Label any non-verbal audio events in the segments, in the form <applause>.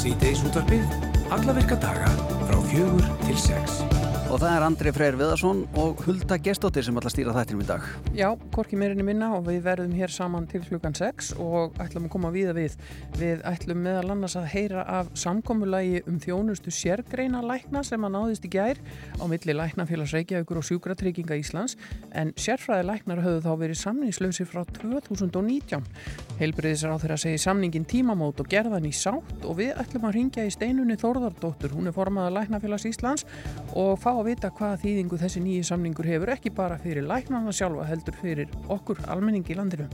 Síðdeis útvarpið, alla virka daga frá fjögur til sex. Og það er Andri Freyr Viðarsson og Hulda Gestóttir sem ætla að stýra þættinum í dag. Já, korki meirinni minna og við verðum hér saman til klukkan 6 og ætlum að koma við að við. Við ætlum meðal annars að heyra af samkommulagi um þjónustu sérgreina lækna sem að náðist í gær á milli læknafélags Reykjavíkur og sjúkratrygginga Íslands en sérfræði læknar höfðu þá verið samningslausi frá 2019. Heilbriðisar á þeirra segi samningin tímamót og gerðan í sátt og við ætlum að ringja í steinunni Þórðardóttur. Hún er formaða læknafélags Íslands og fá að vita hvaða þýðingu þessi nýju samningur hefur ekki bara fyrir læknarna sjálfa heldur fyrir okkur almenningi í landinu.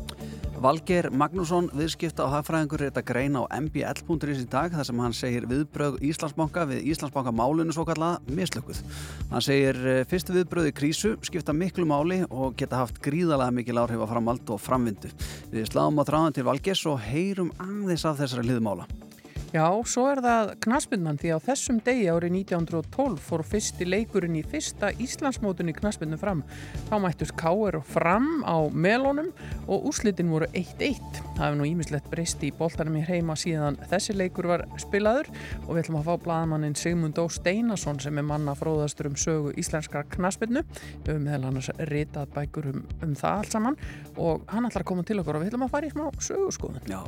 Valger Magnússon, viðskipta og hagfræðingur þetta greina á mbl.is í dag þar sem hann segir viðbröð Íslandsbanka við Íslandsbanka málinu svo kallaða mislökuð. Hann segir eh, fyrstu viðbröði krísu skipta miklu máli og geta haft gríðalega mikil áhrif að framald og framvindu. Við sláum á þráðan til Valgers og heyrum aðeins af þessari liðmála. Já, svo er það knaspinnan því á þessum degi árið 1912 fór fyrsti leikurinn í fyrsta Íslandsmótunni knaspinnu fram. Þá mættust og Fram á melónum og úrslitin voru 1-1. Það hefur nú ímislegt breyst í boltanum í heima síðan þessi leikur var spilaður og við ætlum að fá bladamannin Sigmund Ó Steinason sem er manna fróðastur um sögu íslenskar knaspinnu. Við höfum meðal annars ritað bækur um, um það allt saman og hann ætlar að koma til okkur og við ætlum að fara í smá sögurskoðun. Já,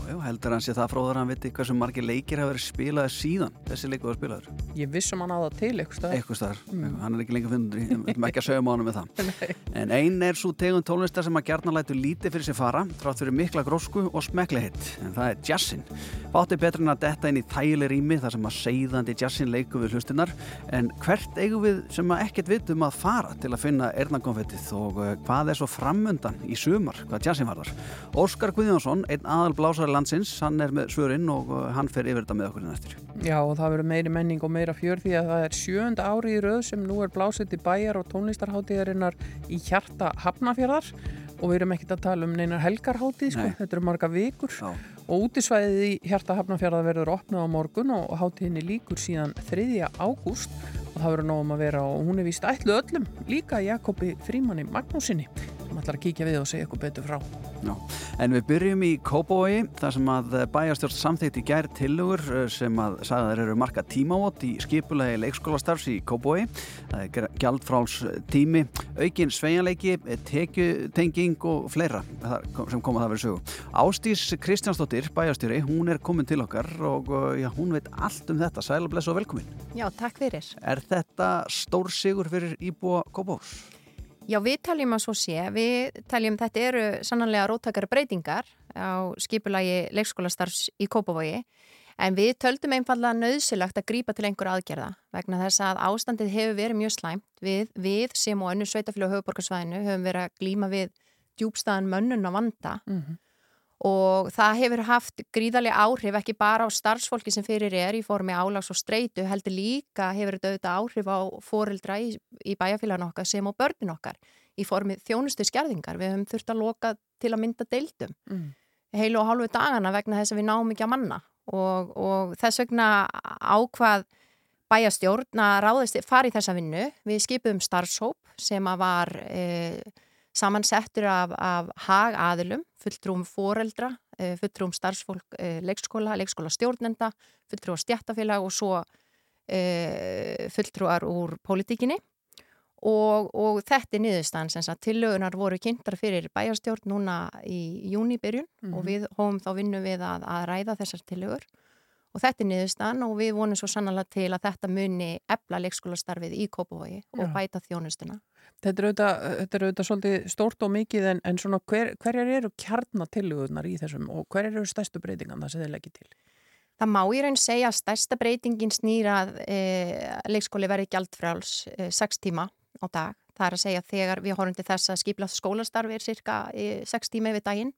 það leikir hafa verið spilaði síðan þessi leiku var spilaður. Ég vissum hann aða til eitthvað staðar, mm. hann er ekki lengur fundur við ætlum ekki að segja um ánum með það. <laughs> en einn er svo tegund tónlistar sem að gerna lætu lítið fyrir sér fara, trátt fyrir mikla grósku og smeklihitt, en það er jazzin. Bátti betur en að detta inn í þægileg rými þar sem að seiðandi jazzin leiku við hlustinnar, en hvert eigum við sem að ekkert vitum að fara til að finna erðnagonfettið og uh, hvað er svo framundan í sumar, hvað jazzin var þar. Óskar Guðjónsson, einn aðal blásari landsins, hann er með svörinn og uh, hann fer yfir þetta með okkur inn eftir. Já og það verður meiri menning og meira fjör því að það er sjönda ári í rauð sem nú er blásið til bæjar og tónlistarháttíðarinnar í hjarta Hafnafjörðar og við erum ekkert að tala um neinar helgarháttíð sko, þetta eru marga vikur Já. og útisvæðið í hjarta Hafnafjörðar verður opnað á morgun og háttíðinni líkur síðan 3. ágúst og það verður nógum að vera og hún er vist ætlu öllum líka Jakobi Frímanni Magnúsinni sem ætlar að kíkja við og segja eitthvað betur frá. Já. En við byrjum í Kópavogi þar sem að bæjarstjórn samþýtt í gær tilugur sem að sagðar eru marka tímávot í skipulegi leikskólastarfs í Kópavogi. Það er gjaldfráls tími, aukin sveianleiki, tekjutenging og fleira sem kom að það verið sögu. Ástís Kristjánsdóttir, bæjarstjóri, hún er komin til okkar og já, hún veit allt um þetta. Sæl og bless og velkomin. Já, takk fyrir. Er þetta stór sigur fyrir íbúa Kópavógs? Já, við taljum að svo sé, við taljum þetta eru sannanlega róttakara breytingar á skipulagi leikskólastarfs í Kópavogi. En við töldum einfallega nöðsilagt að grípa til einhver aðgerða vegna þess að ástandið hefur verið mjög slæmt. Við, við sem og önnu sveitafélag á höfuborgarsvæðinu höfum verið að glíma við djúbstæðan mönnun á vanda. Mm -hmm og það hefur haft gríðarlega áhrif ekki bara á starfsfólki sem fyrir er í formi álags og streitu heldur líka hefur þetta auðvitað áhrif á fóreldra í, í bæjarfélagin okkar sem á börnin okkar í formi þjónustu skjærðingar við höfum þurft að loka til að mynda deildum mm. heilu og hálfu dagana vegna þess að við náum ekki að manna. Og, og þess vegna ákvað bæjastjórn að ráðist fari þessa vinnu. Við skipum starfshóp sem að var e, samansettur af, af hag aðilum, fulltrúum foreldra, eh, fulltrúum starfsfólk eh, leikskóla, leikskóla stjórnenda, fulltrúar stjættafélag og svo e, fulltrúar úr politíkinni og, og þetta er niðurstaðan sem að tillögunar voru kynntar fyrir bæjarstjórn núna í júnibyrjun mm -hmm. og við hóum þá vinnu við að, að ræða þessar tillögur og þetta er niðurstan og við vonum svo sannlega til að þetta muni ebla leikskólastarfið í Kópavogi og bæta þjónustuna. Þetta er auðvitað, þetta er auðvitað svolítið stórt og mikið en, en svona hver, hverjar eru kjarnatillögunar í þessum og hverjar eru stærstu breytingan það sem þið leggir til? Það má í raun segja að stærsta breytingin snýrað e, leikskóli verið gjaldfráls e, 6 tíma á dag. Það er að segja þegar við horfum til þess að skipla skólastarfi er cirka e, 6 tíma yfir daginn.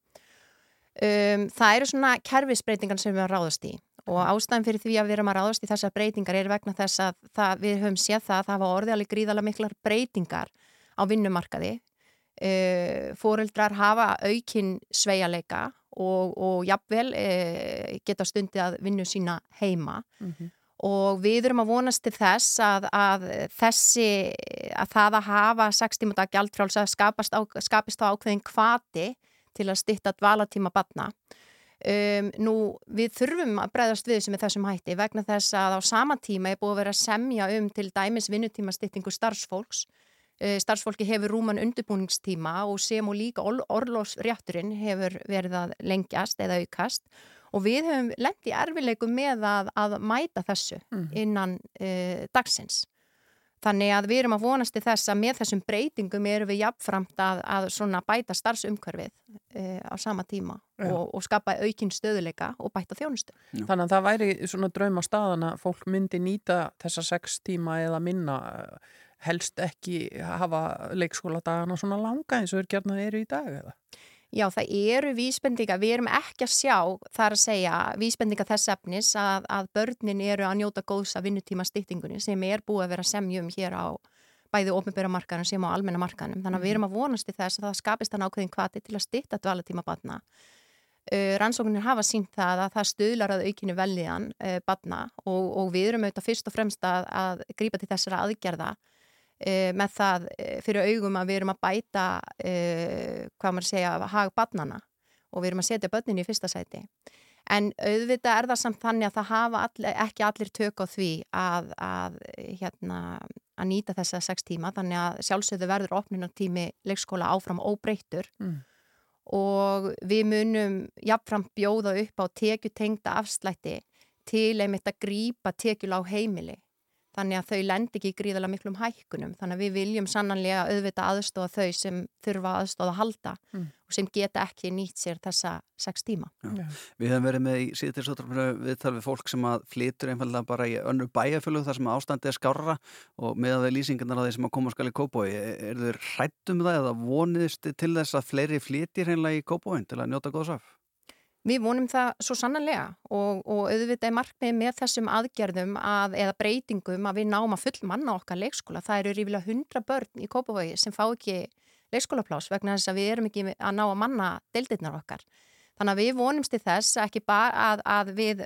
Um, það eru svona kerfisbreytingan sem við ráðast í og ástæðan fyrir því að við erum að ráðast í þessar breytingar er vegna þess að það, við höfum séð það að það var orðiðalega gríðalega miklar breytingar á vinnumarkaði uh, fóreldrar hafa aukinn sveialeika og, og jafnvel uh, geta stundi að vinnu sína heima mm -hmm. og við erum að vonast til þess að, að þessi að það að hafa 6 tíma dag gjaldfrálsa skapist, á, skapist á ákveðin kvati til að stitta dvalatíma batna. Um, nú við þurfum að breyðast við sem er þessum hætti vegna þess að á sama tíma er búið að vera að semja um til dæmis vinnutíma stittingu starfsfólks. Uh, starfsfólki hefur rúman undirbúningstíma og sem og líka orlósrétturinn hefur verið að lengjast eða aukast. Og við höfum lendið erfileikum með að, að mæta þessu mm. innan uh, dagsins Þannig að við erum að vonast til þess að með þessum breytingum erum við jafnframt að, að bæta starfsumkörfið e, á sama tíma og, og skapa aukinn stöðuleika og bæta þjónustu. Já. Þannig að það væri svona drauma staðan að fólk myndi nýta þessa sex tíma eða minna helst ekki hafa leikskóladagana svona langa eins og er gerna eru í dag eða? Já, það eru vísbendinga, við erum ekki að sjá þar að segja vísbendinga þess efnis að, að börnin eru að njóta góðs að vinnutíma stýttingunni sem er búið að vera semjum hér á bæði ofnbjörra markanum sem á almenna markanum. Þannig að við erum að vonast í þess að það skapist þann ákveðin kvati til að stýtta dvalatíma batna. Uh, rannsóknir hafa sínt það að það stuðlar að aukinu veljiðan uh, batna og, og við erum auðvitað fyrst og fremst að, að grípa til þessara aðgerða e, með það e, fyrir augum að við erum að bæta e, hvað maður segja hag badnana og við erum að setja börnin í fyrsta sæti. En auðvitað er það samt þannig að það hafa all, ekki allir tök á því að, að, hérna, að nýta þessa sex tíma. Þannig að sjálfsögðu verður opninartími leikskóla áfram óbreytur mm. og við munum jafnframt bjóða upp á tekjutengda afslætti til einmitt að grípa tekjul á heimili þannig að þau lend ekki í gríðala miklum hækkunum þannig að við viljum sannanlega auðvita aðstóða þau sem þurfa aðstóða að halda mm. og sem geta ekki nýtt sér þessa sex tíma. Já. Við hefum verið með í síðan við þarfum við fólk sem að flytur einfallega bara í önnu bæjarfjölu þar sem ástandi er skárra og með að það er lýsingarnar að þeir sem að koma skal í kópói er þau rættum það eða voniðist til þess að fleiri flytir hreinlega í kópóin til að njóta góðsaf? Við vonum það svo sannanlega og, og auðvitað er markmið með þessum aðgerðum að, eða breytingum að við náum að full manna okkar leikskóla. Það eru rífilega 100 börn í Kópavogi sem fá ekki leikskólaplás vegna þess að við erum ekki að ná að manna deildirnar okkar. Þannig að við vonumst til þess ekki bara að, að við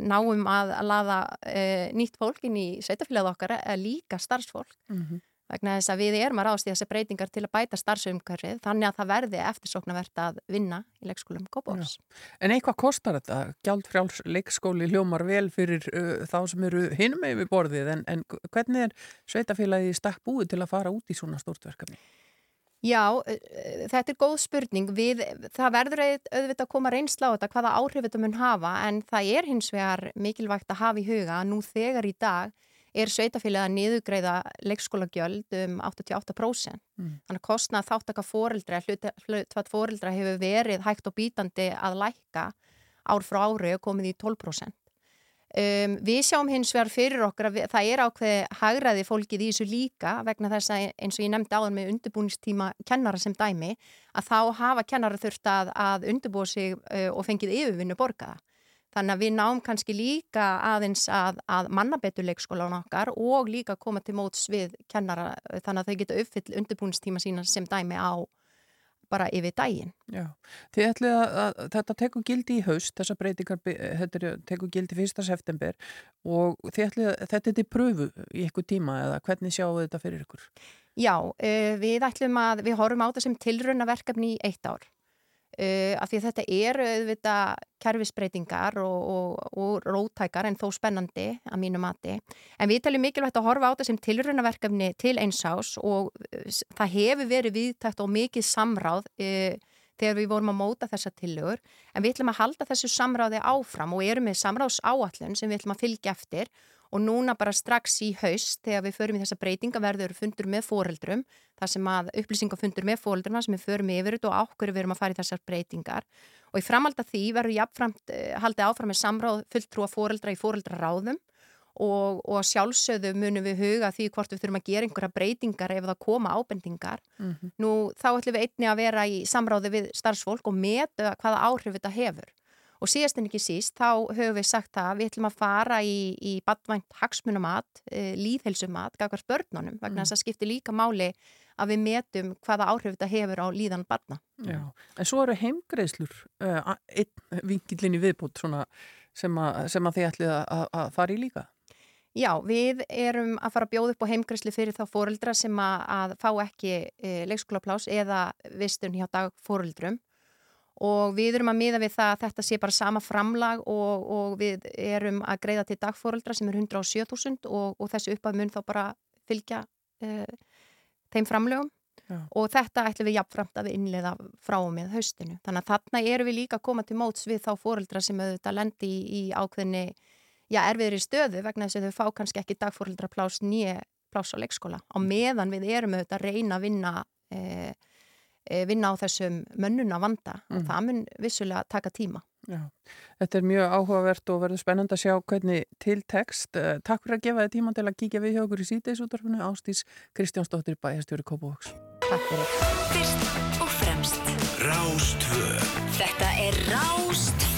náum að laða e, nýtt fólk inn í sveitafélagið okkar eða líka starfsfólk. Mm -hmm vegna þess að við erum að ráðast í þessi breytingar til að bæta starfsumkörfið þannig að það verði eftirsóknarvert að vinna í leikskólum Kópáls. En eitthvað kostar þetta? Gjaldfrjáls leikskóli hljómar vel fyrir uh, þá sem eru hinum með við borðið en, en hvernig er sveitafélagi stakk búið til að fara út í svona stórtverkefni? Já, þetta er góð spurning. Við, það verður auðvitað að koma reynsla á þetta hvaða áhrif þetta mun hafa en það er hins vegar mikilvægt að hafa í huga að nú þegar í dag er sveitafélagi að niðugreiða leikskólagjöld um 88%. Mm. Þannig að kostnað þáttaka fóreldra, hlutvat fóreldra hefur verið hægt og bítandi að lækka ár frá ári og komið í 12%. Um, við sjáum hins vegar fyrir okkur að það er ákveði hagraði fólkið í þessu líka vegna þess að eins og ég nefndi áður með undirbúningstíma kennara sem dæmi að þá hafa kennara þurft að, að undirbúa sig uh, og fengið yfirvinnu borgaða. Þannig að við náum kannski líka aðeins að, að mannabeturleikskólan okkar og líka koma til móts við kennara þannig að þau geta uppfyll undirbúinistíma sína sem dæmi á bara yfir dægin. Þetta tekur gildi í haust, þessa breytingar tekur gildi fyrsta september og að þetta er til pröfu í ykkur tíma eða hvernig sjáu þetta fyrir ykkur? Já, uh, við ætlum að við horfum á þetta sem tilrönaverkefni í eitt ár. Uh, af því að þetta eru auðvitað kerfisbreytingar og, og, og rótækar en þó spennandi að mínu mati. En við teljum mikilvægt að horfa á þetta sem tilrunaverkefni til einsás og uh, það hefur verið viðtækt og mikið samráð uh, þegar við vorum að móta þessa tillögur en við ætlum að halda þessu samráði áfram og erum með samráðs áallun sem við ætlum að fylgja eftir og núna bara strax í haust þegar við förum í þessa breytinga verður fundur með fóreldrum þar sem að upplýsingafundur með fóreldrum sem við förum yfir og ákveður við erum að fara í þessar breytingar og í framhald af því verður jafnframt uh, haldið áfram með samráð fulltrúa fóreldra í fóreldraráðum og, og sjálfsögðu munum við huga því hvort við þurfum að gera einhverja breytingar ef það koma ábendingar. Mm -hmm. Nú þá ætlum við einni að vera í samráði við starfsfólk og meta hvaða áhrif þetta hefur. Og síðast en ekki síst, þá höfum við sagt að við ætlum að fara í, í badvænt hagsmunumat, e, eh, líðhelsumat, gafkværs börnunum, vegna þess mm. að skipti líka máli að við metum hvaða áhrif þetta hefur á líðan barna. Já, en svo eru heimgreðslur, uh, einn vingilinni viðbútt sem, sem að þið ætlið að, að fara í líka? Já, við erum að fara að bjóða upp á heimgræsli fyrir þá fóreldra sem að, að fá ekki e, leikskólaplás eða vistun hjá dagfóreldrum og við erum að miða við það að þetta sé bara sama framlag og, og við erum að greiða til dagfóreldra sem er 107.000 og, og þessi uppað mun þá bara fylgja e, þeim framlögum Já. og þetta ætlum við jafnframt að við innlega frá og með haustinu. Þannig að þarna erum við líka að koma til móts við þá fóreldra sem auðvitað lendi í, í ákveðni já, erfiðri stöðu vegna þess að þau fá kannski ekki dagfórildra plás nýja plás á leikskóla. Á meðan við erum auðvitað að reyna að vinna, e, e, vinna á þessum mönnuna vanda mm. og það mun vissulega taka tíma. Já, þetta er mjög áhugavert og verður spennand að sjá hvernig til text. Eh, takk fyrir að gefa þið tíma til að kíkja við hjá okkur í síteisútvarfinu Ástís Kristjánsdóttir Bæjastjóri Kópavóks. Takk fyrir. Fyrst og fremst Rástvö Þetta er Rástvö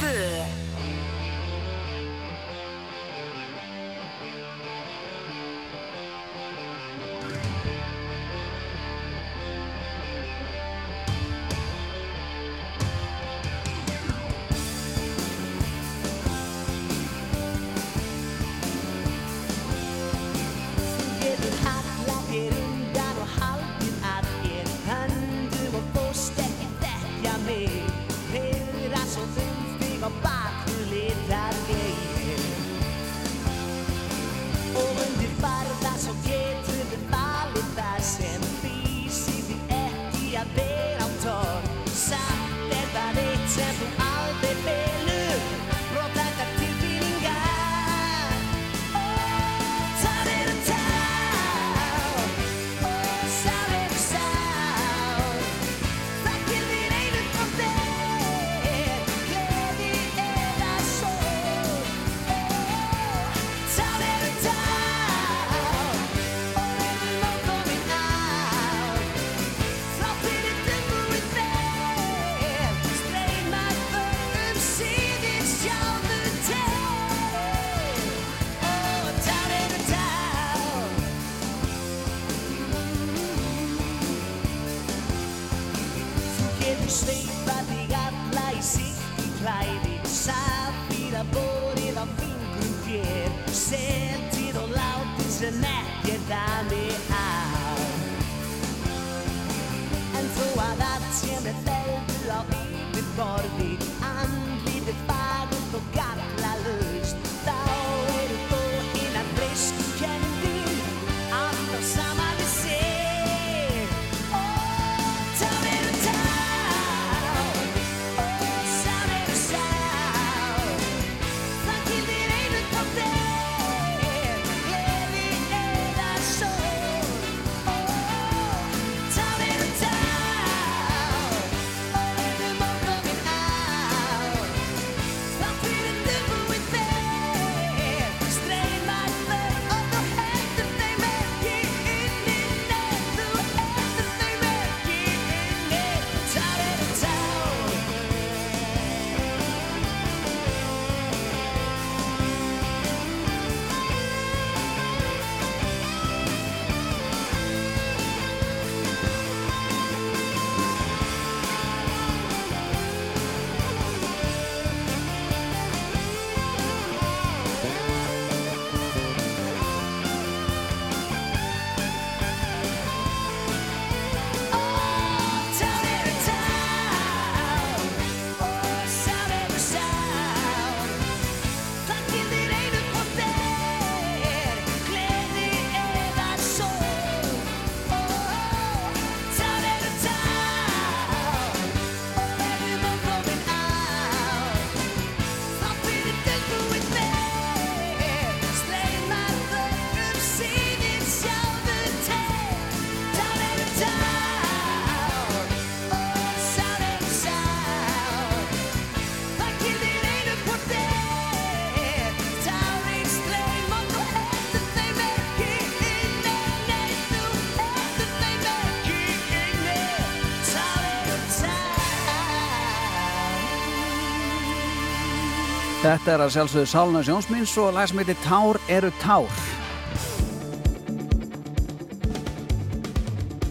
Þetta er að sjálfsögðu Sáluna Sjónsmins og lag sem heitir Tár eru tár.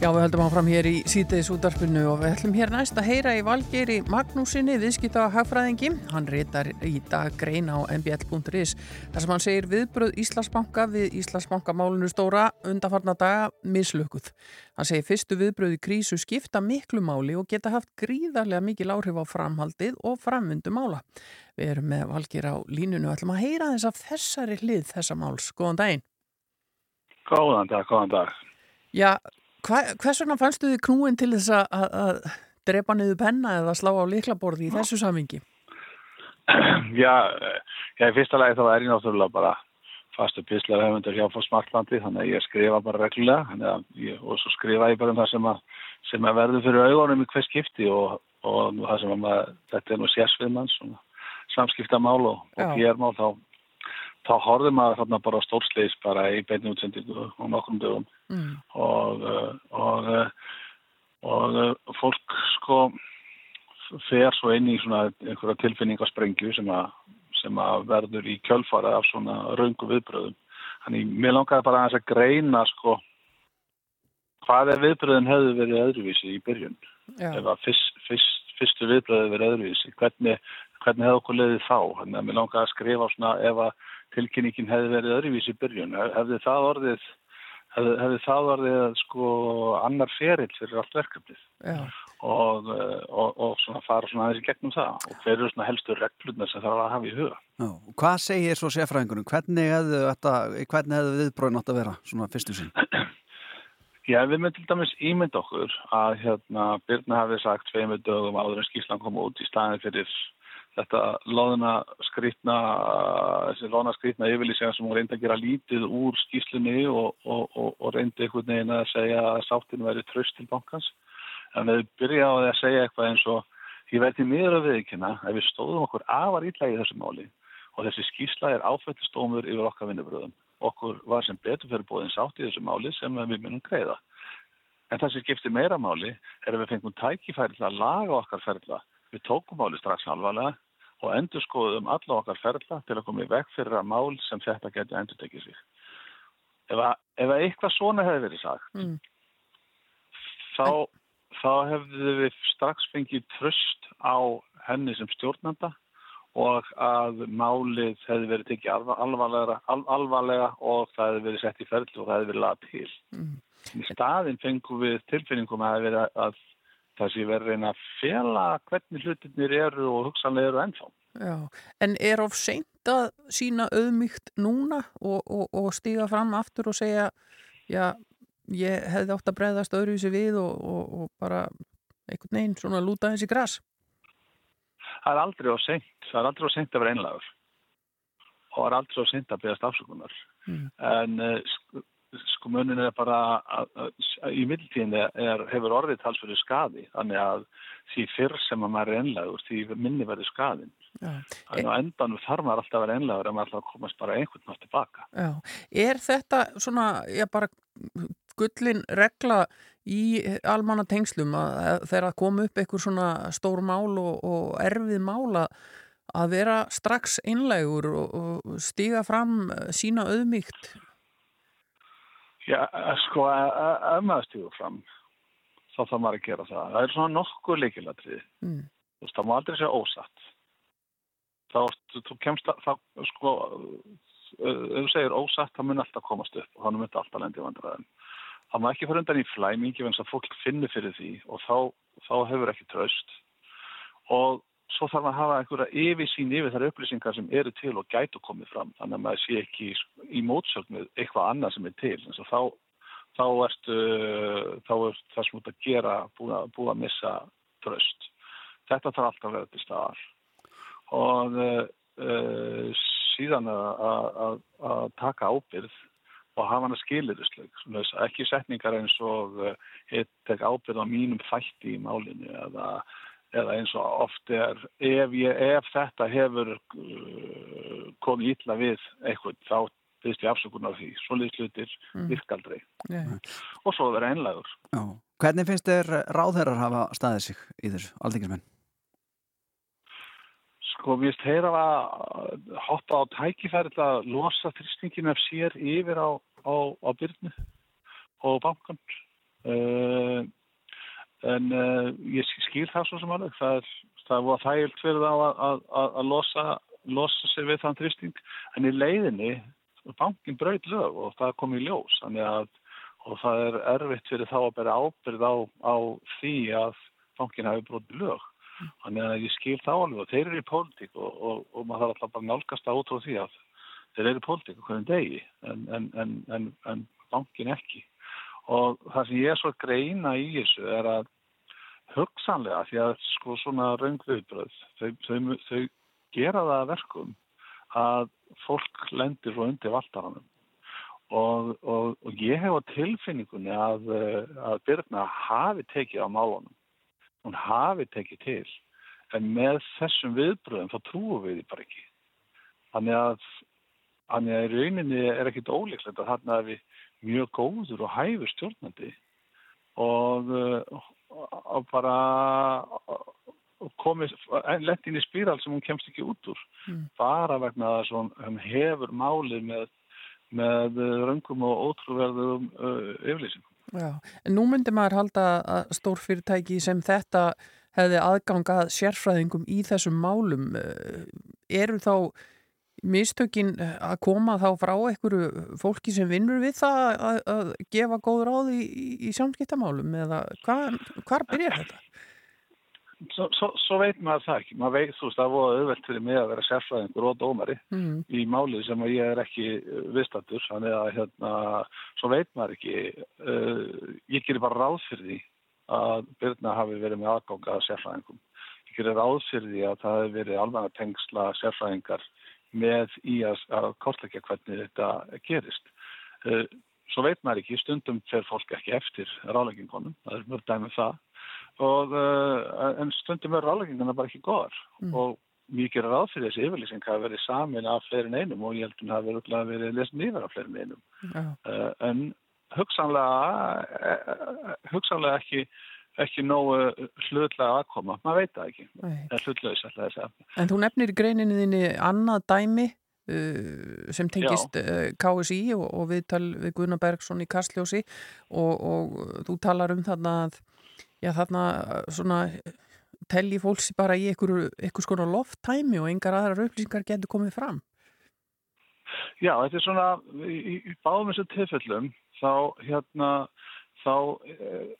Já, við höldum áfram hér í sítiðis útarpinu og við höllum hér næst að heyra í Valgeri Magnúsinni, viðskipta hagfræðingi. Hann reytar í dag grein á mbl.is þar sem hann segir viðbröð Íslandsbanka við Íslandsbanka málunu stóra undanfarnar daga mislökuð. Hann segir fyrstu viðbröð í krísu skipta miklu máli og geta haft gríðarlega mikil áhrif á framhaldið og framvindu mála. Við erum með Valger á línunu og ætlum að heyra þess að þessari hlið þessa máls. Góðan daginn. Góðan dag, góðan dag. Já, hva, hvers vegna fannstu þið knúin til þess að, að drepa niður penna eða slá á liklaborði í þessu samingi? <clears throat> Já, já, í fyrsta lagi þá er ég náttúrulega bara fastu píslar hefðundur hjá fór smartlandi þannig að ég skrifa bara reglulega ég, og svo skrifa ég bara um það sem að, sem að verður fyrir auðvonum í hvers skipti og, og það sem að maður, þetta er nú sérsviðmann samskiptamál og, og germál þá þá horfið maður þarna bara stórsleis bara í beinu útsendingu og nokkrum dögum mm. og, eh, og, eh, og, og eh, fólk sko fer svo inn í svona einhverja tilfinningasprengju sem að, sem að verður í kjölfara af svona raungu viðbröðum. Þannig mér langaði bara að greina sko hvað er viðbröðin hefur verið öðruvísi í byrjun. Já. Ef að fyrst, fyrst, fyrstu viðbröði verið öðruvísi, hvernig, hvernig hefur okkur leiðið þá? Þannig að mér langaði að skrifa svona ef að tilkynningin hefði verið öðruvísi byrjun. Hefði það orðið, hefði, hefði það orðið sko annar ferill fyrir allt verkefnið og, og, og svona fara svona aðeins í gegnum það og hver eru svona helstu reglurnar sem það var að hafa í huga. Já, hvað segir svo sérfræðingunum? Hvernig hefðu, hefðu viðbróðin átt að vera svona fyrstu sinn? <clears throat> Já, við myndum til dæmis ímynd okkur að hérna Byrna hafi sagt tveimur dögum áður en skíslan kom út í staðin fyrir þetta loðuna skrítna þessi loðuna skrítna yfirlýsingar sem hún reyndi að gera lítið úr skýslunni og, og, og, og reyndi einhvern veginn að segja að sáttinu væri tröst til bankans. En við byrjaði að segja eitthvað eins og ég veit í miður að viðkynna að við stóðum okkur afar ítlægi þessu máli og þessi skýsla er áfættistómur yfir okkar vinnubröðum okkur var sem betur fyrir bóðin sátt í þessu máli sem við munum greiða. En það sem skiptir meira máli er að við fengum tækifæri til að laga okkar ferðla Við tókum máli strax alvarlega og endur skoðum alla okkar ferla til að koma í veg fyrir að mál sem þetta geti endur tekið sig. Ef að, ef að eitthvað svona hefði verið sagt, mm. þá, þá hefðu við strax fengið tröst á henni sem stjórnanda og að málið hefði verið tekið alvarlega, alvarlega og það hefði verið sett í ferli og það hefði verið lað til. Mm. Í staðin fengum við tilfinningum að, að það sé verið reyna að fjela hvernig hlutinir eru og hugsanlega eru ennþá. Já, en er of seint að sína auðmygt núna og, og, og stíga fram aftur og segja já, ég hefði átt að breyðast öðruvísi við og, og bara einhvern veginn svona lúta þessi græs? Það er aldrei of seint, það er aldrei of seint að vera einlagur og það er aldrei of seint að beðast afsökunar mm. en uh, sko munin er bara að, að, að í mildtíðinni hefur orðið talsverðu skadi þannig að því fyrr sem að maður er einlegur því minni verður skadin þannig að endan þarf maður alltaf að vera einlegur en maður alltaf komast bara einhvern nátt tilbaka. Já. Er þetta svona, já bara gullin regla í almanna tengslum að þegar að koma upp einhver svona stór mál og, og erfið mála að vera strax einlegur og, og stíga fram sína auðmygt Já, sko, ef maður stjórn fram, þá þarf maður að gera það. Það er svona nokkuð leikilatrið. Mm. Þú veist, það má aldrei segja ósatt. Þá, þú kemst að, þá, sko, ef þú segir ósatt, það mun alltaf komast upp og þannig mun þetta alltaf lendi vandræðin. Það má ekki fyrir undan í flæmingi, en þess að fólk finnir fyrir því og þá, þá hefur ekki tröst. Og svo þarf að hafa einhverja yfirsýn yfir þar upplýsingar sem eru til og gætu komið fram þannig að maður sé ekki í mótsögn með eitthvað annað sem er til. Þá, þá, ertu, þá er það sem út að gera búið búið að missa tröst þetta þarf alltaf að vera til staðar. Og uh, síðan að, taka ábyrð og hafa hann að skilirðusleik ekki setningar eins og uh, ég tek ábyrð á mínum fætti í málinu eða eða eins og oft er ef, ég, ef þetta hefur uh, komið ítla við eitthvað þá byrst ég afsökun á því svo liðslutir mm. virkaldrei yeah. og svo verður einlegur Já. Hvernig finnst þér ráðherrar hafa staðið sig í þessu aldingismenn? Sko við veist heyra að hoppa á tækifæri að losa þrýstingin af sér yfir á, á, á byrnu og bankan Uh, en uh, ég skil það svo sem alveg. Það, það var þægilt fyrir þá að, að, að losa, losa sig við þann þrýsting. En í leiðinni, bankin brauð lög og það kom í ljós. Að, og það er erfitt fyrir þá að bera ábyrð á, á því að bankin hafi brotið lög. Þannig að ég skil þá alveg og þeir eru í pólitík og, og, og maður þarf alltaf bara nálgast á út á því að þeir eru í pólitík hvernig degi en, en, en, en bankin ekki. Og það sem ég er svo greina í þessu er að hugsanlega því að sko svona raungviðbröð þau, þau, þau gera það verkum að fólk lendir svo undir valdaranum og, og, og ég hef á tilfinningunni að, að Byrna hafi tekið á málunum. Hún hafi tekið til. En með þessum viðbröðum þá trúum við því bara ekki. Þannig að þannig að í rauninni er ekkit ólíklegt að þarna er við mjög góður og hæfur stjórnandi og, og bara komið lett inn í spíral sem hún kemst ekki út úr mm. bara vegna að hún hefur málið með, með röngum og ótrúverðum uh, yfirlýsingum Já, en nú myndir maður halda að stórfyrirtæki sem þetta hefði aðgangað sérfræðingum í þessum málum eh, eru þá mistökin að koma þá frá einhverju fólki sem vinnur við það að, að gefa góð ráð í, í samskiptamálum eða hvar, hvar byrjar þetta? Svo, svo, svo veit maður það ekki, maður veit þú veist það voru auðvelt fyrir mig að vera sérfræðingur og dómari mm. í málið sem ég er ekki uh, viðstattur, þannig að hérna, svo veit maður ekki, uh, ég gerir bara ráð fyrir því að byrna hafi verið með aðganga sérfræðingum. Ég gerir ráð fyrir því að það hefur verið að tengsla sérfræðingar með í að, að kortleika hvernig þetta gerist. Uh, svo veit maður ekki, stundum fer fólk ekki eftir ráðleggingunum, það er mörg dæmið um það og uh, en stundum er ráðlegginguna bara ekki góðar mm. og mjög gerir ráð fyrir þessi yfirlýsing að verið samin af fleirin einum og ég held að það verið verið lesin yfir af fleirin einum uh, en hugsanlega hugsanlega ekki ekki nógu hlutlega aðkoma. Maður veit það ekki. Hlutlaus, En þú nefnir í greininni þinni annað dæmi uh, sem tengist uh, KSI og, og viðtal við Gunnar Bergson í Kastljósi og, og þú talar um þarna að já þarna svona telli fólks bara í einhvers konar lofttæmi og engar aðrar upplýsingar getur komið fram? Já, þetta er svona í, í báðum þessu tilfellum þá hérna þá eh,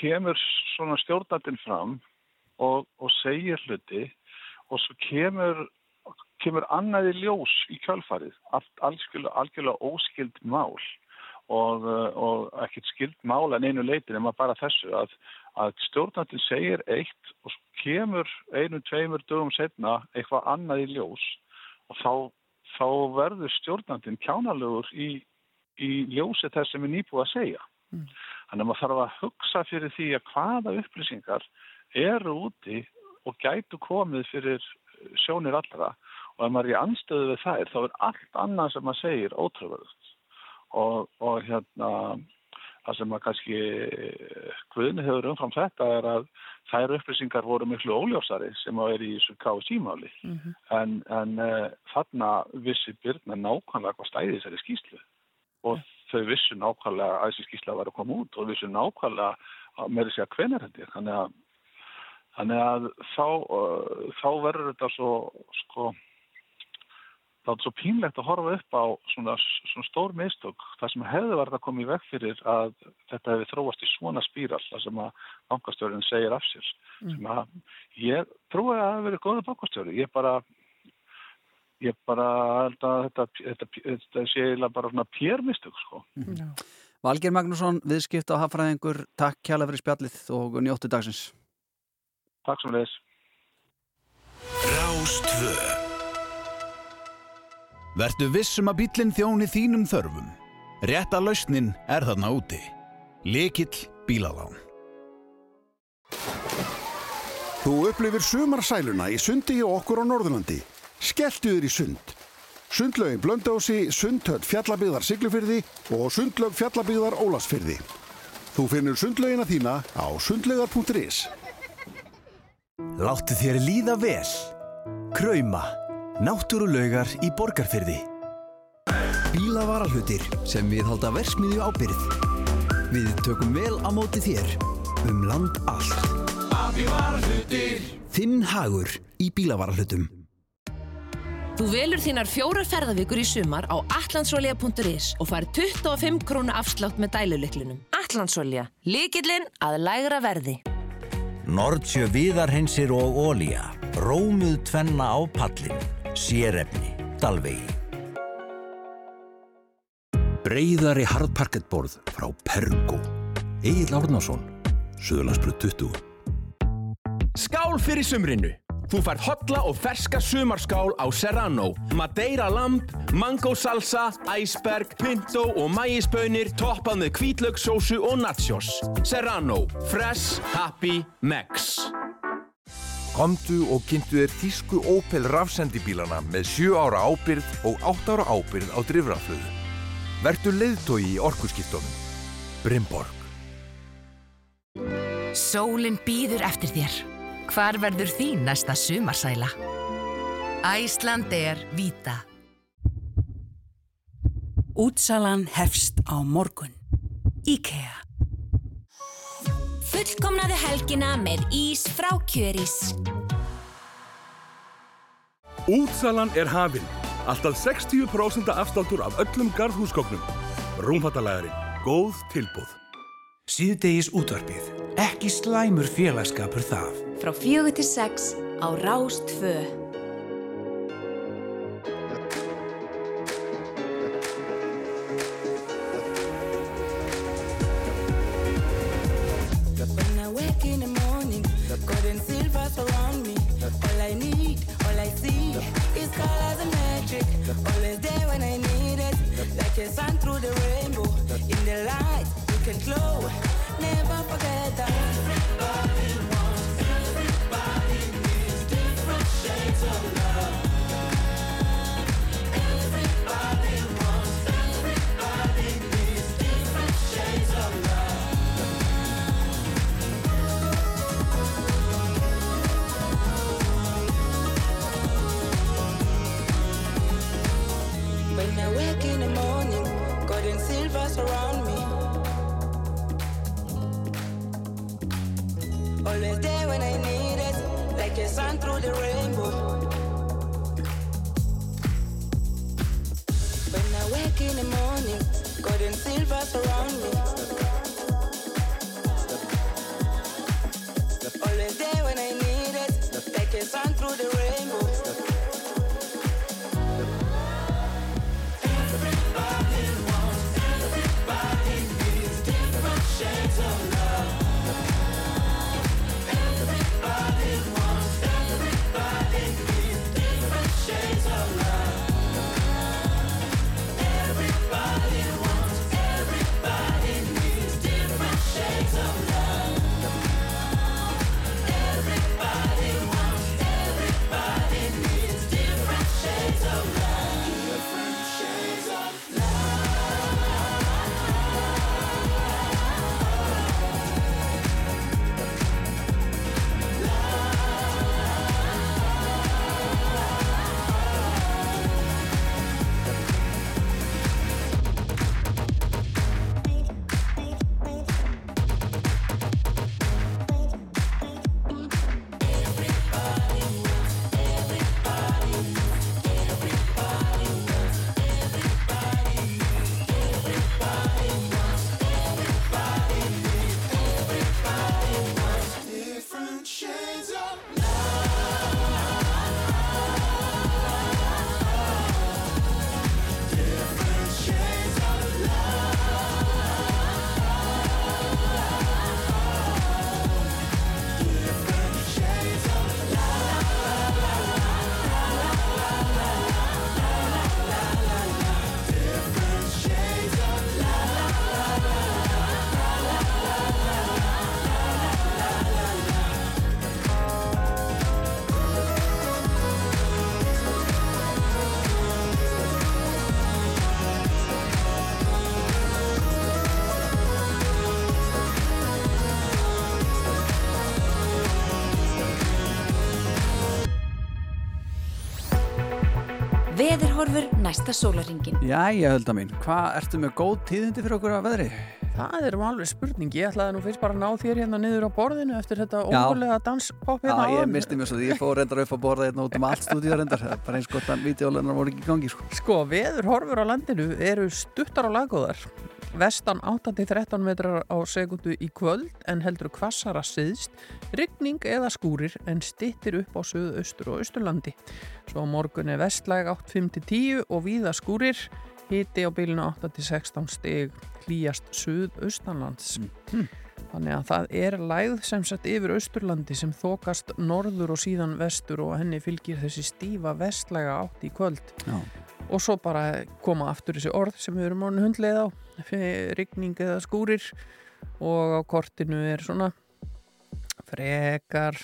kemur svona stjórnandinn fram og, og segir hluti og svo kemur kemur annaði ljós í kjálfarið algjörlega óskild mál og, og ekkert skild mál en einu leitin en bara þessu að að stjórnandin segir eitt og kemur einu, tveimur dögum setna eitthvað annað í ljós og þá, þá verður stjórnandin kjánalegur í, í ljósi þess sem er nýbúið að segja. Mm. Þannig að maður þarf að hugsa fyrir því að hvaða upplýsingar eru úti og gætu komið fyrir sjónir allra og ef maður er í anstöðu við þær þá er allt annað sem maður segir ótrúverðust og, og hérna Það sem að kannski hvudni hefur umfram þetta er að þær upplýsingar voru miklu óljósari sem að er í þessu KSI-máli. Mm -hmm. En, en uh, þarna vissi Byrna nákvæmlega hvað stæði þessari skýslu og. Þau vissu nákvæmlega að þessi skýsla var að koma út og vissu nákvæmlega með þessi að hvenar þetta. Þannig að, þannig að þá, uh, þá verður þetta svo sko þá er þetta svo pínlegt að horfa upp á svona, svona stór meðstök það sem hefði verið að koma í veg fyrir að þetta hefði þróast í svona spíral það sem að bankastjórun segir af sér mm. sem að ég trúi að það hefði verið góða bankastjóri ég bara ég bara held að þetta, þetta, þetta sé bara svona pérmistök sko mm. Valgir Magnússon, viðskipt á Hafræðingur takk kjæla fyrir spjallið og njóttu dagsins Takk sem leðis Rástvö Vertu vissum að bílinn þjóni þínum þörfum. Rétta lausnin er þarna úti. Lekill bílalán. Þú upplifir sumarsæluna í sundi í okkur á Norðurlandi. Skelltu þér í sund. Sundlaugin Blöndósi, Sundhöll Fjallabíðar Siglufyrði og Sundlaug Fjallabíðar Ólasfyrði. Þú finnur sundlaugina þína á sundlaugar.is. Láttu þér líða vel. Krauma. Náttúrulaugar í borgarfyrði. Bílavaralhutir sem við halda versmiðju ábyrð. Við tökum vel á móti þér um land allt. Þinn hagur í bílavarahlutum. Þú velur þínar fjórar ferðavíkur í sumar á atlandsolja.is og fær 25 krónu afslátt með dæluliklunum. Atlandsolja, líkillinn að lægra verði. Nordsjö viðarheinsir og ólíja. Rómuð tvenna á pallin. Sérefni. Dalvegi. Breiðari hardparkettborð frá Pergo. Egil Árnason. Suðurlandsbröð 20. Skál fyrir sumrinu! Þú færð hotla og ferska sumarskál á Serrano. Madeira lamb, mango salsa, iceberg, pinto og mægisbönir toppað með kvítlaugsósu og nachos. Serrano. Fresh, happy, max. Komdu og kynntu þér þísku Opel rafsendibílana með 7 ára ábyrð og 8 ára ábyrð á drifraflöðu. Vertu leiðtói í orkuskiptunum. Brimborg. Sólinn býður eftir þér. Hvar verður þín næsta sumarsæla? Æsland er vita. Útsalan hefst á morgun. IKEA. Fullkomnaðu helgina með ís frá Kjörís. Útsalan er hafinn. Alltaf 60% afsláttur af öllum garðhúsgóknum. Rúmfattalæðarinn. Góð tilbúð. Síðdegis útvarpið. Ekki slæmur félagskapur það. Frá fjögur til sex á Rástfö. Næsta sólaringin. Jæja, hölda mín, hvað ertu með góð tíðindi fyrir okkur að veðri? Það er alveg spurning, ég ætlaði nú fyrst bara að ná þér hérna niður á borðinu eftir þetta Já. ógulega danspopp Já, hérna ég áðan. misti mér svo því, ég fór reyndar upp að borða hérna út um allt stúdíu reyndar, Það er bara eins gott að videólennar voru ekki í gangi sko. Sko, veður horfur á landinu eru stuttar á lagóðar. Vestan 8-13 metrar á sekundu í kvöld en heldur kvassara syðst, rigning eða skúrir en stittir upp á söðu-austur og austurlandi. Svo morgun er vestlæg 8-5-10 og víða skúrir, hiti á bylunu 8-16 stig hlýjast söðu-austanlands. Þannig að það er lægð sem sett yfir austurlandi sem þokast norður og síðan vestur og henni fylgir þessi stífa vestlæga átt í kvöld. Já. Og svo bara koma aftur þessi orð sem við erum án hundleið á, rigning eða skúrir og á kortinu er svona frekar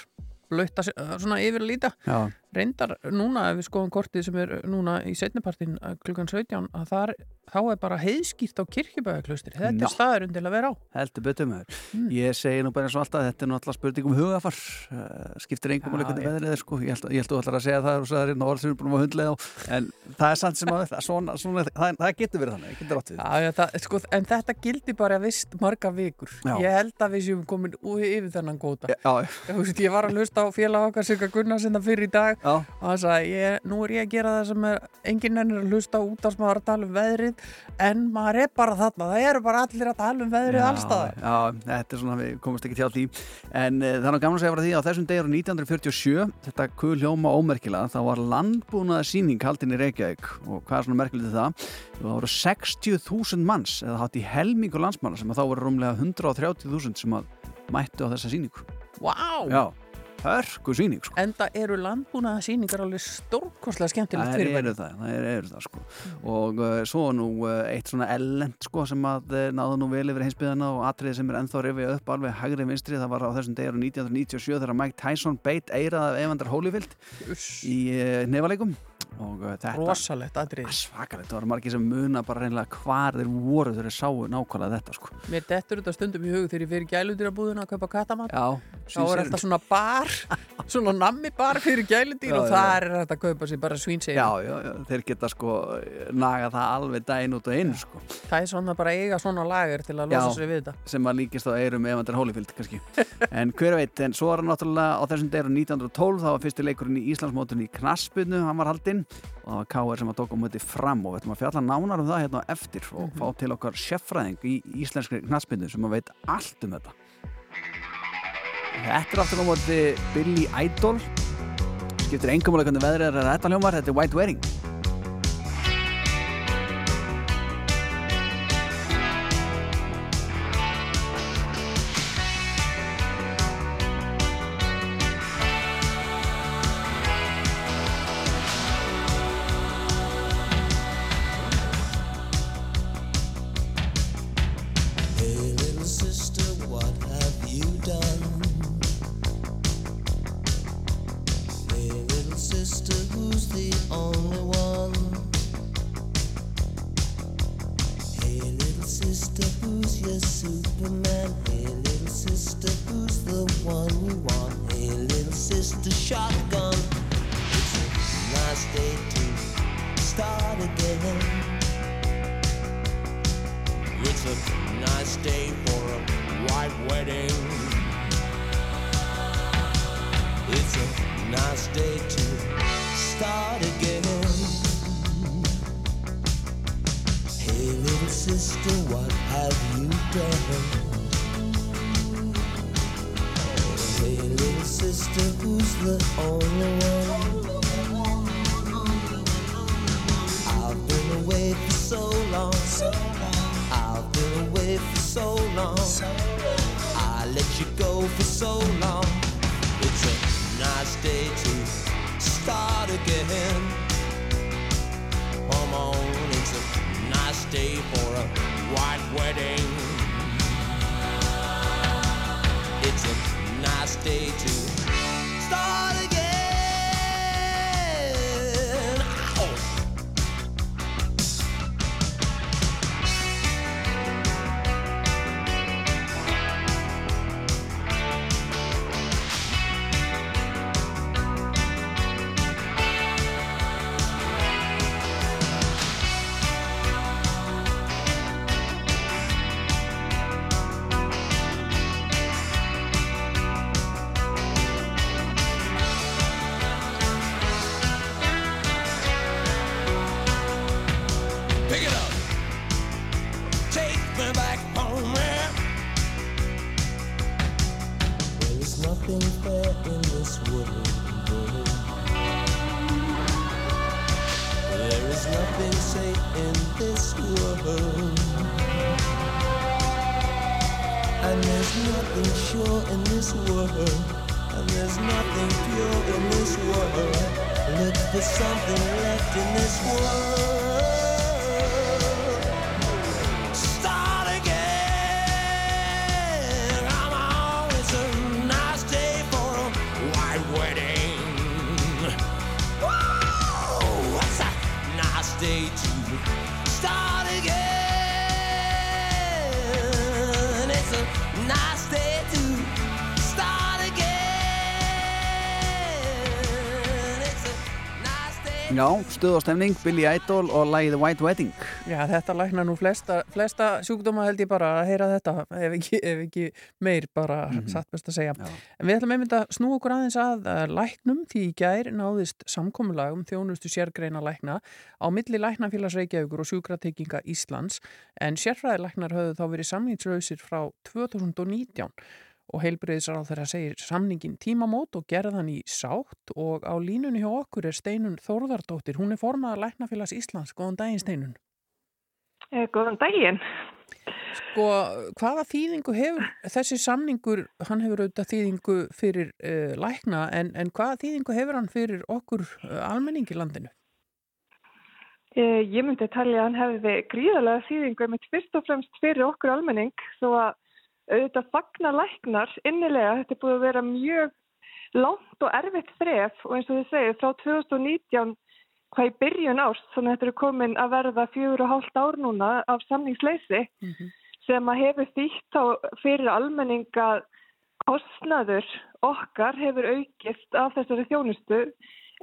blöytt að se- svona yfir að líta. Já. Reyndar núna ef við skoðum kortið sem er núna í setnipartin klukkan 17 að þar, þá er bara heiðskýrt á kirkjubæðaklaustri. Þetta Já. er staðurinn til að vera á. Heldur betur með þér. Ég segi nú bara eins og alltaf, þetta er alltaf spurning um hugafar. Uh, skiptir engum alveg hvernig veðrið er sko. Ég held, ég held þú ætlar að segja það og sagði hérna orð sem við búin að hundlega á. En það er samt sem að það, svona, svona, það, það getur verið þannig, það getur. Já, já, það, sko, en þetta gildi bara vist marga vikur. Já. Ég held að við séum komin ú- yfir þennan góta. Ég, var að hlusta á félag okkar Sigga Gunnarsinna fyrir í dag. Og hann sagði, ég, nú er ég að gera það sem er, enginn ennir að hlusta út af sem maður að tala um veðrið en maður er bara þarna, það eru bara allir að tala um veðrið allstaðar. Já, þetta er svona, við komumst ekki til því En uh, það er nú gaman að segja frá því að þessum degur 1947, þetta kul hljóma ómerkilega, þá var landbúnaða síning haldin í Reykjavík og hvað er svona merkilegt við það? Það voru 60.000 manns eða hátt í helmingu landsmanna sem að þá voru rúmlega 130.000 sem að mættu á þessa síningu Vá! Já, hörku síning sko. Enda eru landbúnaða síningar alveg stórkostlega skemmtilegt Það fyrir eru það, það eru, eru það sko. og uh, svo nú uh, eitt svona ellend sko, sem að uh, náðu nú vel yfir heimsbyðana og atriði sem er ennþá rifið upp alveg hægri vinstri, það var á þessum degur 1997 þegar Mike Tyson beit eirað af Evander Holyfield í uh, nefaleikum og þetta Rosalegt atrið. Svakalegt, það var margir sem muna bara reynilega hvar þeir voru þegar þeir sáu nákvæmlega þetta sko. Mér dettur þetta stundum í hug þegar ég fyrir gæludýrabúðuna að kaupa katamat. Já, Þá er alltaf svona bar, <laughs> svona nammi bar fyrir gæludýr Já, og já. þar er þetta að kaupa sér bara svínsegir. Já, já, já, þeir geta sko naga það alveg daginn út og inn sko. Það er svona bara eiga svona lager til að losa sig við þetta. sem að líkist á eirum Evander Holyfield kannski en hver veit, en svo er hann náttúrulega á þessum degur 1912, það var fyrsti leikurinn í Íslandsmótun í Knaspinu, hann var haldinn og það var K.R. sem að tók á möti fram og við ætlum að fjalla nánar um það hérna á eftir og fá til okkar seffræðing í íslenskri Knaspinu sem að veit allt um þetta Þetta er aftur á móti Billy Idol. Skiptir engum alveg hvernig veðrið er að þetta hljómar, þetta er White Wedding back home. Yeah. There is nothing fair in this world. There is nothing safe in this world. And there's nothing sure in this world. And there's nothing pure in this world. Look for something left in this world. Já, stuð og stemning, Billy Idol og lagið White Wedding. Já, þetta læknar nú flesta, flesta sjúkdóma held ég bara að heyra þetta ef ekki, ef ekki meir bara Mhm. satt best að segja. En við ætlum einmitt að snú okkur aðeins að eh, læknum því í gær náðist samkomulag um þjónustu sérgreina lækna á milli læknafélags Reykjavíkur og sjúkratrygginga Íslands en sérfræðilæknar höfðu þá verið samningslausir frá 2019 og heilbreyðisar á þeirra segir samningin tímamót og gerðan í sátt og á línunni hjá okkur er Steinun Þórðardóttir. Hún er formaðar læknafélags Íslands. Góðan daginn Steinun. Eh, Góðan daginn. Sko, hvaða þýðingu hefur þessi samningur, hann hefur auðvitað þýðingu fyrir uh, lækna, en, en hvaða þýðingu hefur hann fyrir okkur uh, almenning í landinu? Eh, Ég myndi talja að hann hefði gríðarlega þýðingu með fyrst og fremst fyrir okkur almenning þó að auðvitað fagna læknar innilega. Þetta er búið að vera mjög langt og erfitt þref og eins og þið segið frá 2019 hvað í byrjun árs, þannig að þetta er komin að verða fjögur og hálft ár núna af samningsleysi sem að hefur þýtt á fyrir almenning að kostnaður okkar hefur aukist af þessari þjónustu.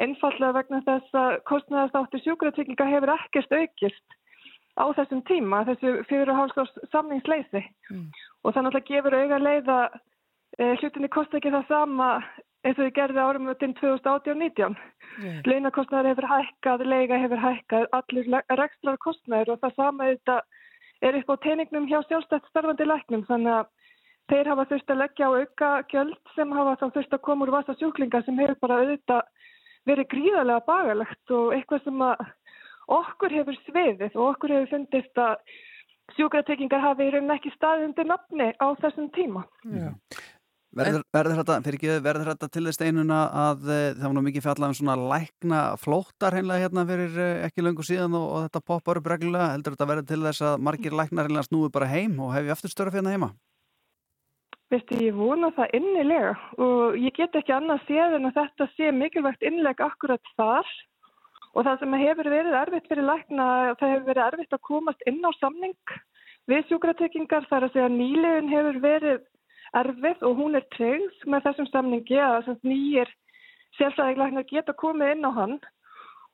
Einfallega vegna þess að kostnaðarstáttur sjúkratrygginga hefur ekkert aukist á þessum tíma, þessu fjögur og hálft árs samningsleysi og þannig að gefur auga leið að e, hlutinni kosti ekki það sama eins og þið gerði árum inn 2018-19. Launakostnaður hefur hækkað, leiga hefur hækkað, allir rekstrar kostnaður og það sama er upp á teiningnum hjá sjálfstætt starfandi læknum þannig að þeir hafa þurft að leggja á auka gjöld sem hafa þá þurft að koma úr vasa sjúklinga sem hefur bara auðvitað verið gríðarlega bagalegt og eitthvað sem að okkur hefur sviðið og okkur hefur fundist að sjúkratryggingar hafi í rauninni ekki staðið undir nafni á þessum tíma. Já. Verður, verður, þetta, fyrir ekki, verður þetta til þess einuna að eh, það var nú mikið fjallað um svona lækna flóttar heimlega hérna fyrir eh, ekki löngu síðan og, og þetta poppar upp reglulega heldur þetta verður til þess að margir læknar heimlega snúi bara heim og hefði aftur störa fyrir heima? Veistu, ég vona það innilega og ég get ekki annað séð en að þetta sé mikilvægt innleg akkurat þar og það sem hefur verið erfitt fyrir lækna, það hefur verið erfitt að komast inn á samning við sjúkratryggingar þar að segja nýlegin hefur verið erfið og hún er tryggð með þessum samningi að nýjir sérfræðiglæknar geta komið inn á hann.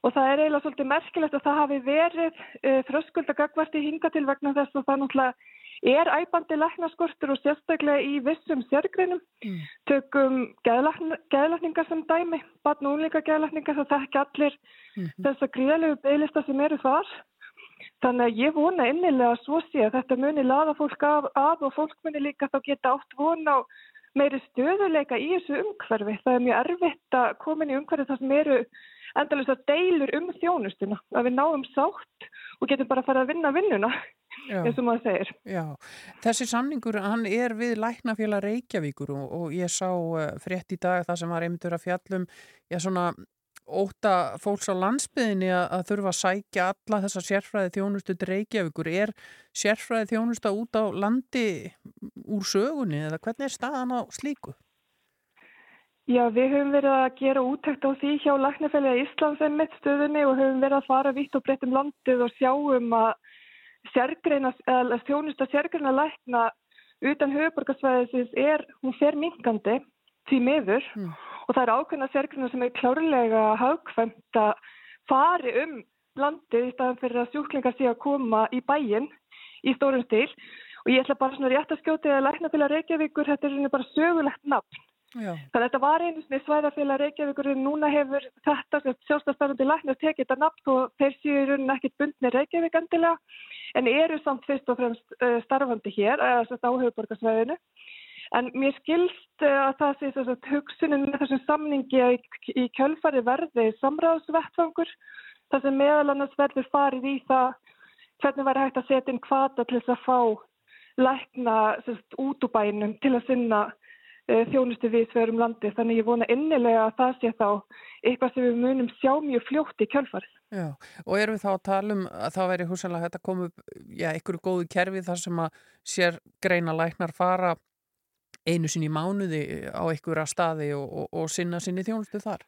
Og það er eiginlega svolítið merkilegt að það hafi verið uh, þröskuldagagvart í hinga til vegna þess að það náttúrulega er æbandi læknaskortur og sérstaklega í vissum sérgreinum. Mm. Tökum geðlækningar sem dæmi, batn og únleika geðlækningar, það þekki allir mm -hmm. þessa gríðalegu bygglista sem eru þar. Þannig að ég vona innilega að svo sé að þetta muni laða fólk af, af og fólk muni líka þá geta átt vona á meiri stöðuleika í þessu umhverfi. Það er mjög erfitt að koma inn í umhverfi þar sem eru endalist að deilur um þjónustuna, að við náum sátt og getum bara að fara að vinna vinnuna, Já. eins og maður segir. Já, þessi samningur, hann er við Læknafélag Reykjavíkur og, og ég sá uh, frétt í dag það sem var einmitt að fjallum, já svona óta fólks á landsbyðinni að, að þurfa að sækja alla þessa sérfræði þjónustu til Reykjavíkur. Er sérfræði þjónusta út á landi úr sögunni eða hvernig er staðan á slíku? Já, við höfum verið að gera úttækt á því hjá Læknafélagi Íslands en mitt stöðunni og höfum verið að fara vitt og breytt um landið og sjáum að sérgreina, eða þjónusta sérgreina lækna utan höfuborgarsvæðisins er, hún fer minkandi því miður. Mm. og það er ákveðna sérgreina sem er klárlega hagkvæmt að fari um landið í staðan fyrir að sjúklingar sé að koma í bæin í stórum stíl. Og ég ætla bara svona rétt að skjóti að Læknafélag Reykjavíkur, þetta er bara sögulegt nafn Já. Þannig að þetta var einu svona svæðafélag Reykjavíkur en núna hefur þetta sjálfstafstarfandi læknar tekið þetta nafn og þeir séu í rauninni ekkit bundni Reykjavík endilega en eru samt fyrst og fremst uh, starfandi hér, eða uh, á höfuborgarsvæðinu. En mér skilst eh, að það sé þess að hugsunin með þessum samningi í, í kjölfari verði samráðsvettfangur þar sem meðal annars verður farið í það hvernig væri hægt að setja inn kvata til þess að fá lækna sérst, út úr bænum til að sinna þjónustu við sverum landi. Þannig ég vona innilega að það sé þá eitthvað sem við munum sjá mjög fljótt í kjölfarið. Já, og erum við þá að tala um að það væri húsanlega hægt að koma upp, já, einhverju góðu kerfi þar sem að sér greina læknar fara einu sinni mánuði á einhverja staði og, og, og sinna sinni þjónustu þar?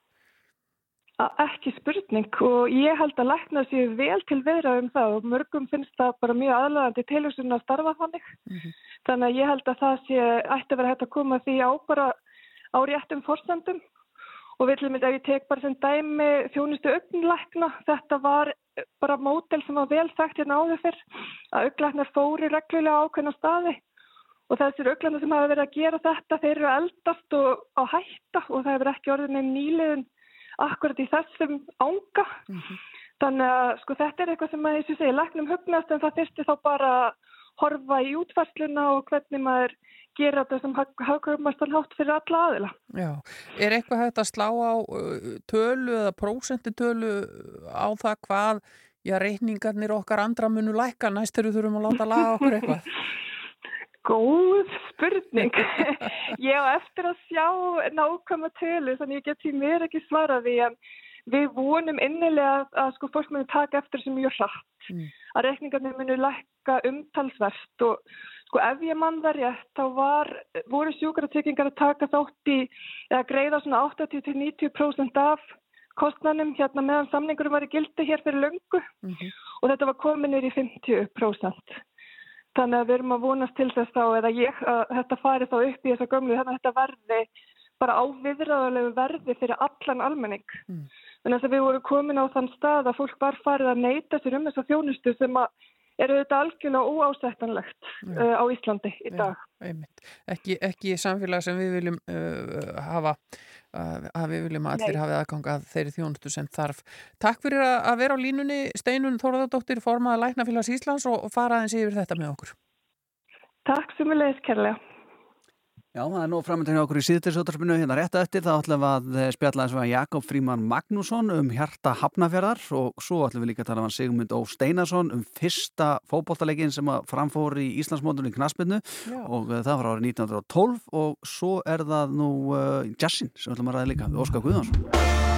Ekki spurning og ég held að lækna sér vel til vera um það og mörgum finnst það bara mjög aðlæðandi til þess að starfa þannig. Mm -hmm. Þannig að ég held að það sé ætti að vera hægt að koma því á bara á réttum fórsendum og við ætlum að ég tek bara sem dæmi þjónustu augnlækna, þetta var bara mótel sem var vel þekkt hérna áður fyrr að augnlæknar fóri reglulega ákveðna staði og þessir auglanda sem hafa verið að gera þetta þeir eru eldast og á hætta og það hefur ekki orðin akkurat í þessum ánga mm -hmm. þannig að sko þetta er eitthvað sem að þessu segi læknum hugnast en það þurfti þá bara horfa í útfarsluna og hvernig maður gera þetta sem hafðkvöfmastan hátt fyrir alla aðila. Já, er eitthvað hægt að slá á tölu eða prósentutölu á það hvað já, reikningarnir okkar andra munu læka næst við þurfum að láta laga okkur eitthvað? <laughs> Góð spurning. <laughs> Ég á eftir að sjá nákvæma tölu þannig ég get því mér ekki svaraði en við vonum innilega að, að sko fólk muni taka eftir sem mjög hratt mm. að reikningarnir muni lækka umtalsvert og sko ef ég mann það rétt þá var, voru sjúkaratryggingar að taka þátt í eða greiða svona 80-90% af kostnanum hérna meðan samningurum var í gildi hér fyrir löngu mm -hmm. og þetta var kominir í 50%. Þannig að við erum að vonast til þess þá eða ég, að þetta fari þá upp í þessa gömlu þannig að þetta verði bara á viðræðulegu verði fyrir allan almenning. Mm. Þannig að við vorum komin á þann stað að fólk var farið að neyta sér um þessa þjónustu sem að eru þetta algjörlega óásættanlegt uh, á Íslandi í dag. Já, ekki, ekki samfélag sem við viljum uh, hafa, að við viljum að allir Nei. hafi aðgang að þeirri þjónustu sem þarf. Takk fyrir að vera á línunni Steinun Þóraðardóttir, formaða Læknafélags Íslands og fara aðeins yfir þetta með okkur. Takk sem við leiðis kærlega. Já, það er nú framöndin hjá okkur í síðutisjóttarspinu hérna rétt eftir, þá ætlum við að eh, spjalla eins og Jakob Fríman Magnússon um hjarta hafnafjörðar og svo ætlum við líka að tala um Sigmund Ó Steinarsson um fyrsta fókbóltalegin sem framfór í Íslandsmóndunni knaspinu og uh, það var árið 1912 og svo er það nú uh, Jassin sem ætlum að ræða líka við Óskar Guðansson.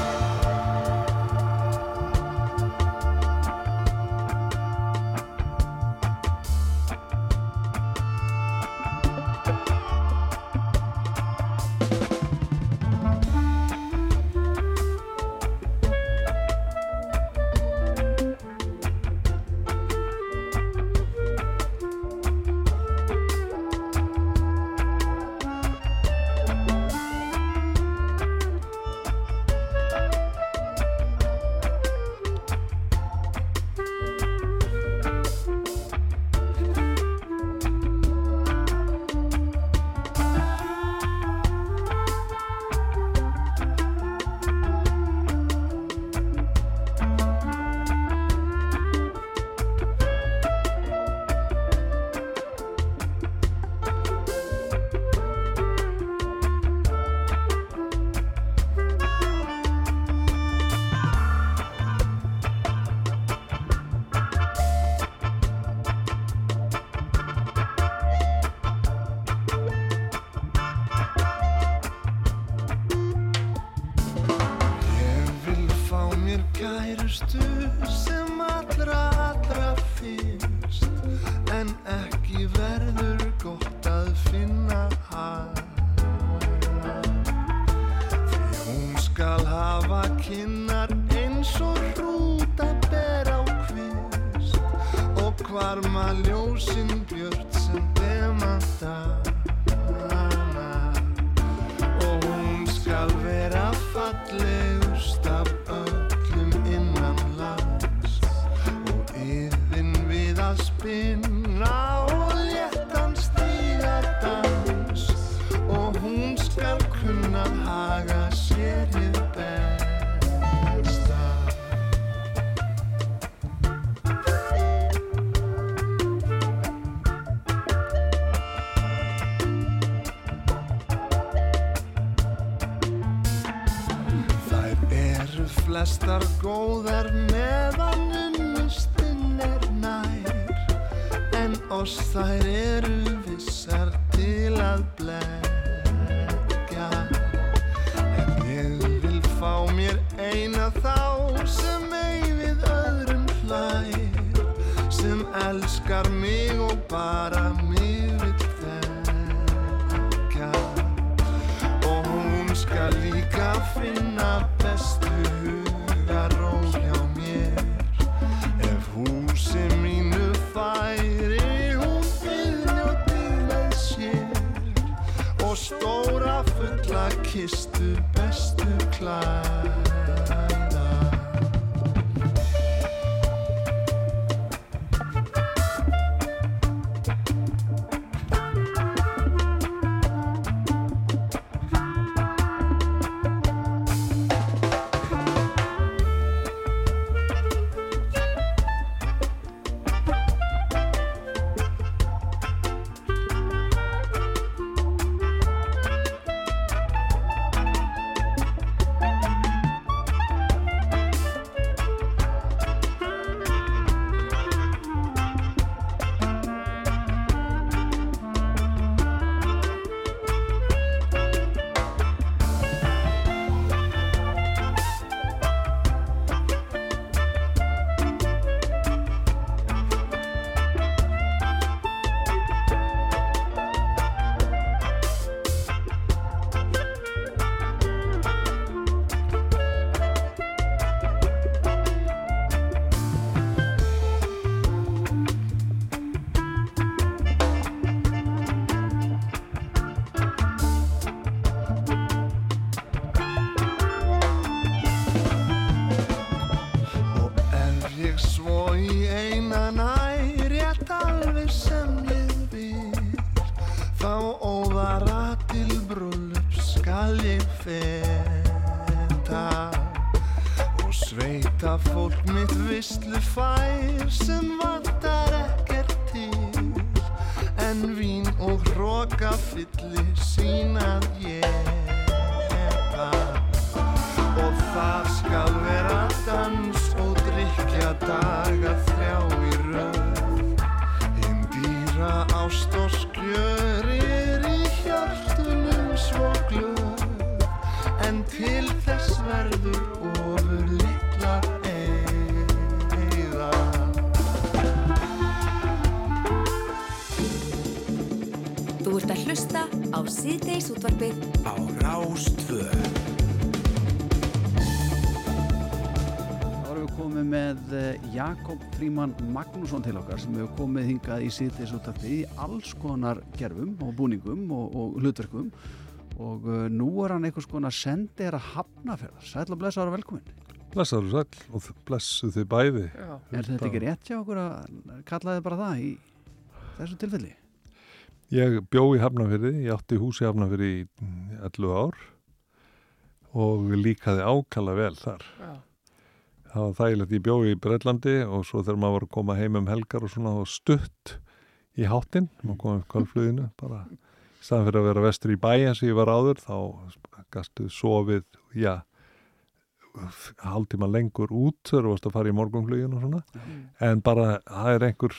Fríman Magnússon til okkar sem hefur komið hingað í síðdeisúttarpi í alls konar gerfum og búningum og, og hlutverkum og uh, nú er hann einhvers konar sendir að hafnaferðar. Sæll og blessa ára velkomin. Blessaður og sæll og þ- blessu þið bæði. Er þetta ekki rétt hjá okkur að kalla þið bara það í þessu tilfelli? Ég bjó í Hafnafyrði, ég átti hús í Hafnafyrði í 11 ár og líkaði ákala vel þar. Já. Það var þægilegt, ég bjó í Breitlandi og svo þegar maður var að koma heim um helgar og svona og stutt í háttinn, maður kom upp kvöldfluginu bara, í staðan fyrir að vera vestur í bæja sem ég var áður, þá gastu sofið, já, hálftíma lengur út þegar þú varst að fara í morgunfluginu og svona, en bara það er einhver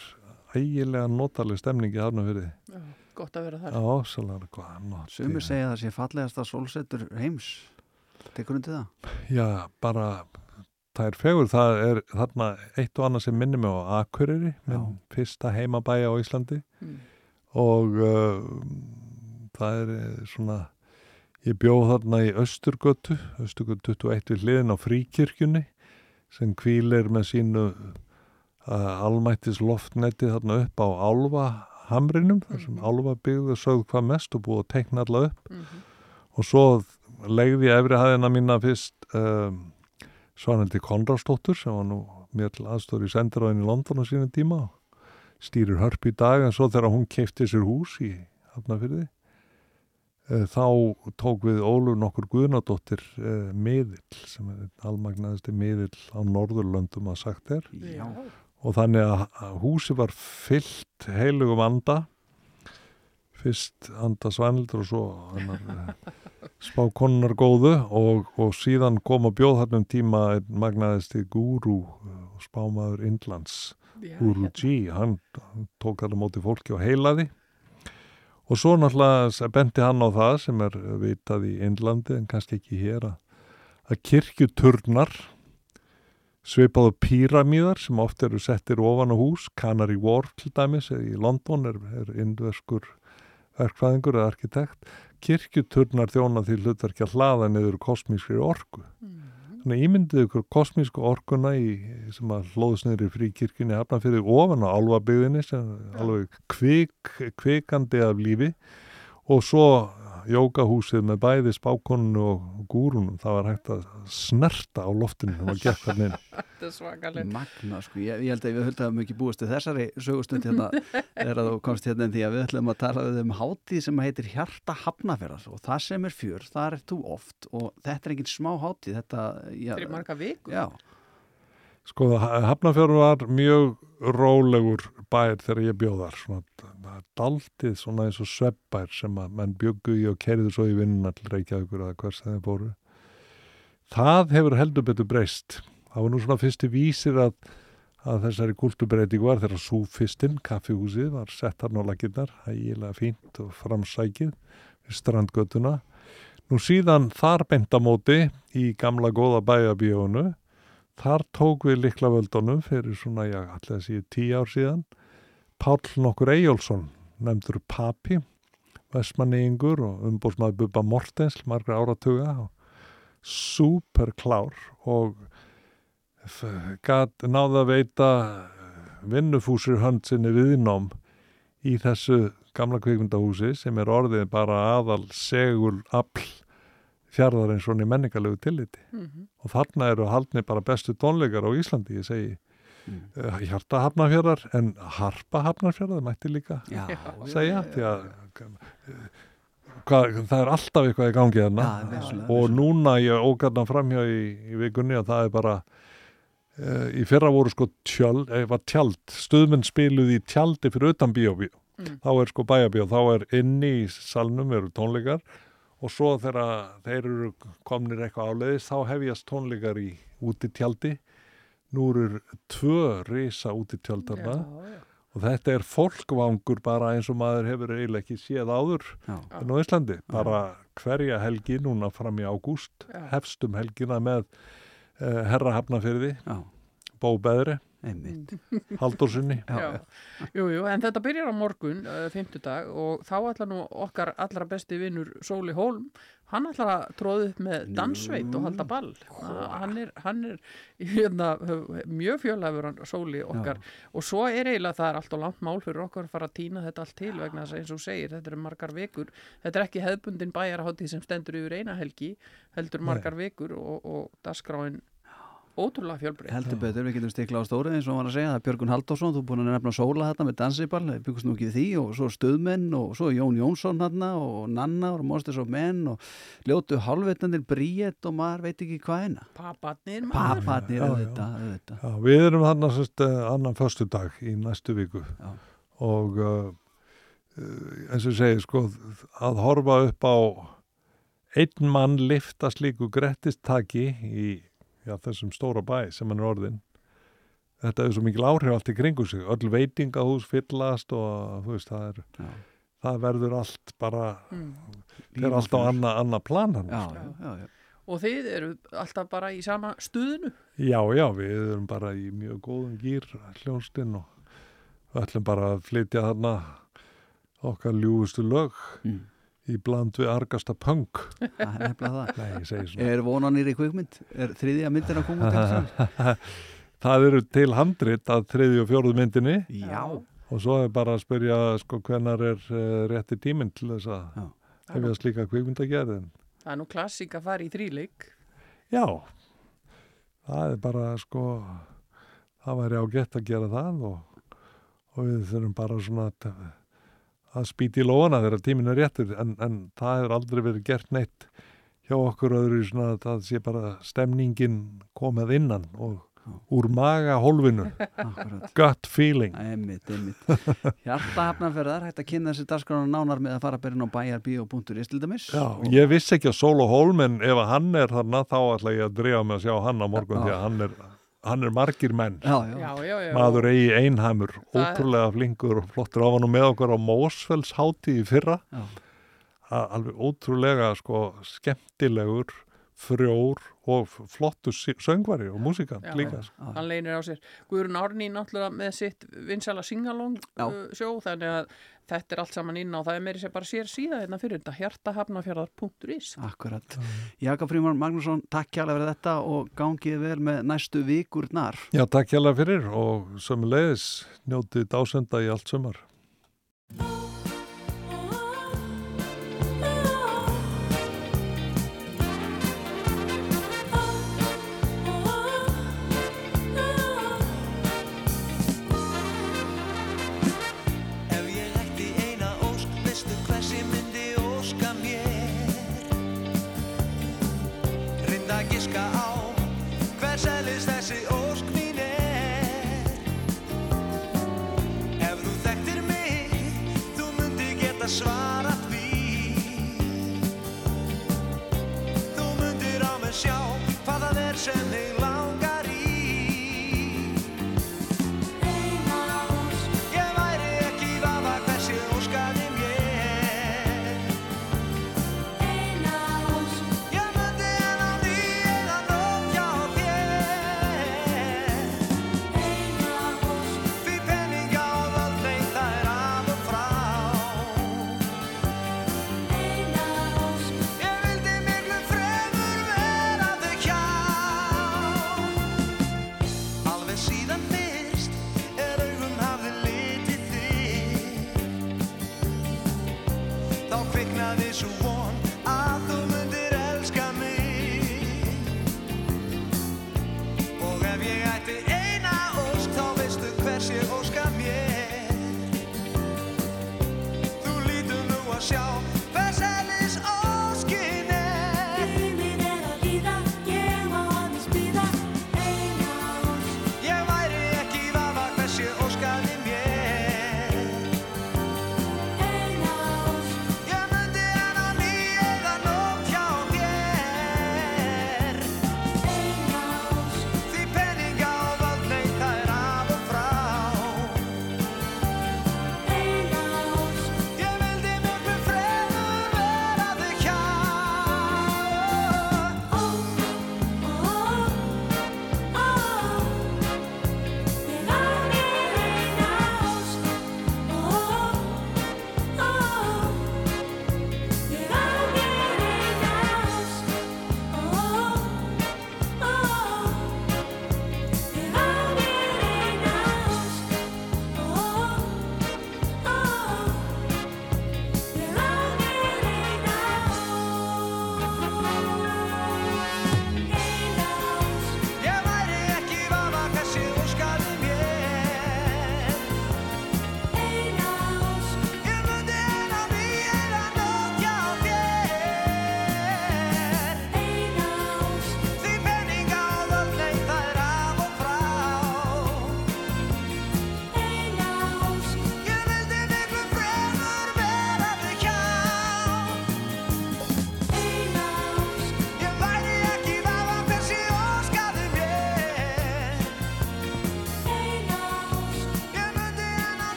ægilega notaleg stemning í Hafnafyrði. Já, gott að vera þar. Já, svolítið hvað not. Sumir segja að það sé fallegasta sólsetur heims. Tekur undir það? Já, bara það er fegur, það er þarna eitt og annað sem minnir mig á Akureyri, minn fyrsta heimabæja á Íslandi. Mm. og uh, það er eh, svona, ég bjóð þarna í Östurgötu, Östurgötu 21 við hliðin á fríkirkjunni sem kvílir með sínu uh, almættis loftneti þarna upp á Álfa hamrinum, þar sem Álfa byggðu sögð hvað mest og búið að teikna alla upp. Og svo legði ég efri hæðina mína fyrst um, Svanhildi Konradsdóttur sem var nú mér til aðstóri í sendiráðin í London á sínum tíma stýrir hörp í dag en svo þegar hún keipti sér hús í Hafnafyrði eh, þá tók við Ólur nokkur Guðnadóttir eh, miðill sem er almagnaðasti miðill á Norðurlöndum að sagt er Já. og þannig að að húsi var fyllt heilugum anda fyrst anda Svanhildur og svo eh, spá konunar góðu og, og síðan kom að bjóð þarna um tíma magnaðist í Guru og spámaður Indlands Já, Guru G, hann, tók þarna móti fólki og heilaði. Og svo náttúrulega benti hann á það sem er vitað í Indlandi en kannski ekki hér að, að kirkjuturnar svipaðu píramíðar sem oft eru settir ofan á hús, Canary Wharf til dæmis, í London er, er indverskur verkfæðingur eða arkitekt, kirkjuturnar þjóna því hlutverkja hlaða niður kosmískri orku. Þannig ímyndið ykkur kosmísku orkuna í, sem að hlóðs niður í fríkirkjunni hafnafyrir ofan á álfabygðinni sem er alveg kvik, kvikandi af lífi og svo jókahúsið með bæði spákonunu og gúrunum, það var hægt að snerta á loftinu sem að gekk hann inn. <laughs> Þetta er svakalega. Magna, sko, ég, ég held að við höldum að mikið búist til þessari sögustund hérna <laughs> er að þú komst hérna en því að við ætlum að tala við um hátíð sem heitir Hjarta Hafnafjörðar og það sem er fjör, það er þú oft og þetta er engin smá hátíð, þetta... Já, Fyrir marga vikur. Já. Sko, Hafnafjörður var mjög rólegur bær þegar ég bjóðar, svona, daldið svona eins og sveppbær sem að menn bjöggu í og kerðu svo í vinnuna til Reykjavíkur eða hvers þeim fóru. Það hefur heldur betur breyst. Það var nú svona fyrsti vísir að, að þessari kultubreitingu var þegar svo fyrstinn, kaffihúsið, var sett hann á laginnar, hægilega fínt og framsækið við strandgötuna. Nú síðan þar bentamóti í gamla góða bæjabíónu Þar tók við likla völdunum fyrir svona, já, allir að síðu tíu ár síðan. Páll nokkur Eyjólfsson, nefndur Papi, vestmanniðingur og umbúrsmaður Bubba Mortens, margra áratuga, super klár og náða að veita vinnufúsir höndsinni viðnám í þessu gamla kvikmyndahúsi sem er orðið bara aðal segul afl fjárðar eins og í menningarlegu tilliti. Mm -hmm. og þarna eru haldni bara bestu tónleikar á Íslandi, ég segi. Mm. uh, hjarta hafnarfjörðar en harpa hafnarfjörðar mætti líka já, segja því að uh, hvað, það er alltaf eitthvað í gangi þarna og núna ég ógarna framhjá í, í vikunni að það er bara uh, í fyrra voru sko tjöld, eða tjald stuðmenn spiluð í tjaldi fyrir utan bíóbíó mm. þá er sko bæjabíó, þá er inni í salnum eru tónleikar og svo þegar þeir eru komnir eitthvað áleiðis þá hefjast tónleikar í úti tjaldi nú eru tvö risa úti tjaldarna og þetta er fólkvangur bara eins og maður hefur eiginlega ekki séð áður en á Íslandi, bara hverja helgi núna fram í ágúst hefstum helgina með uh, herrahafnafyrði Bó Beðri <laughs> Haldórsunni Jú, jú, en þetta byrjar á morgun uh, fymtudag og þá ætla nú okkar allra besti vinnur Sóli Hólm hann ætla að tróða upp með dansveit og halda ball. Hann er, hann er hérna, mjög fjölafur Sóli okkar. Já. og svo er eiginlega það er allt og langt mál fyrir okkar að fara að týna þetta allt til vegna þess að eins og segir, þetta eru margar vekur þetta er ekki hefðbundin bæjarháttið sem stendur yfir eina helgi, heldur margar Nei. vekur og, og dasgráin ótrúlega fjölbreytt. Heldur betur, við getum stiklað á stóri eins og hann var að segja, það er Björgun Halldórsson þú er búin að nefna Sóla þetta með dansiball byggust nú ekki því og svo Stöðmenn og svo Jón Jónsson hann og Nanna og Monsters of Men og ljótu halvveitnandir Bríett og maður veit ekki hvað eina. Paparnir Paparnir, auðvitað, auðvitað. Já, við erum hann að sérst annan förstu dag í næstu viku Já. og uh, eins og segir sko að horfa upp á einn mann lifta slíku grettistaki í já, þessum stóra bæ sem hann er orðin þetta er svo mikil áhrif allt í kringu sig. Öll veitingahús fyllast og þú veist það er já. það verður allt bara mm. það er alltaf annað anna plan hann. Já, já, og þið eru alltaf bara í sama stuðinu? Já já við erum bara í mjög góðum gýr hljónstinn og við ætlum bara að flytja þarna okkar ljúustu lög. Mm í bland við argasta punk. Það er nefnilega það. Nei, er vonanir í kvikmynd? er þriðja myndin að koma til það eru til handrit að þriðju og fjóruð myndinni. Já. Og svo er bara að spyrja sko hvenar er uh, rétti tíminn til þess að hefja slíka kvikmyndagerðin það er nú klassík að fara í þríleik. Já. Það er bara sko það væri á gett að gera það og, og við þurfum bara svona að að spýti í lóana þegar tíminn er réttur en, en það hefur aldrei verið gert neitt hjá okkur öðru svona að það sé bara stemningin komið innan og úr maga hólfinu gut feeling. Einmitt, einmitt. Hjarta hafnarferðar, hægt að kynna þessi dagskrána nánar með að fara bara inn á dæmis. Já, ég vissi ekki að Solo Holmen ef hann er þarna þá ætla ég að dreifa mig að sjá hann á morgun því að hann er, hann er margir menn. Já, já. Já, já, já. maður eigi einhamur ótrúlega flinkur og flottur. Á hann og með okkur á Mósfells háti í fyrra. Alveg ótrúlega sko skemmtilegur frjór og f- flottur sí- söngvari og músikant Já, líka sko. hann leynir á sér Guðrun Árný náttúrulega með sitt vinsala singalong Já. uh, sjó þannig að þetta er allt saman inn á það er meiri sér bara sér síða hérna fyrir þetta hjartahafnafjörðar.is Akkurat. Jaka Frímar Magnússon, takk kjærlega fyrir þetta og gangið vel með næstu vikurnar. Já, takk hjá fyrir og sömulegis njótið dásenda í allt sumar hvað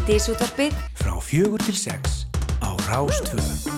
Síðdeisútvarpið frá fjögur til sex á Rástvö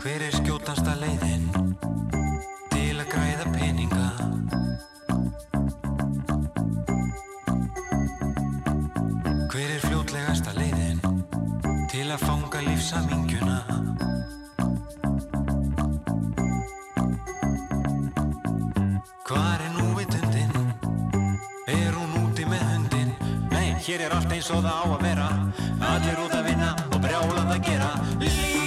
Hver er skjótasta leiðin til að græða peninga? Hver er fljótlegasta leiðin til að fanga lífsamingjuna? Hvar er nú vitundin? Er hún úti með hundin? Nei, hér er allt eins og það á að vera Allir út að vinna og brjálað að gera Líf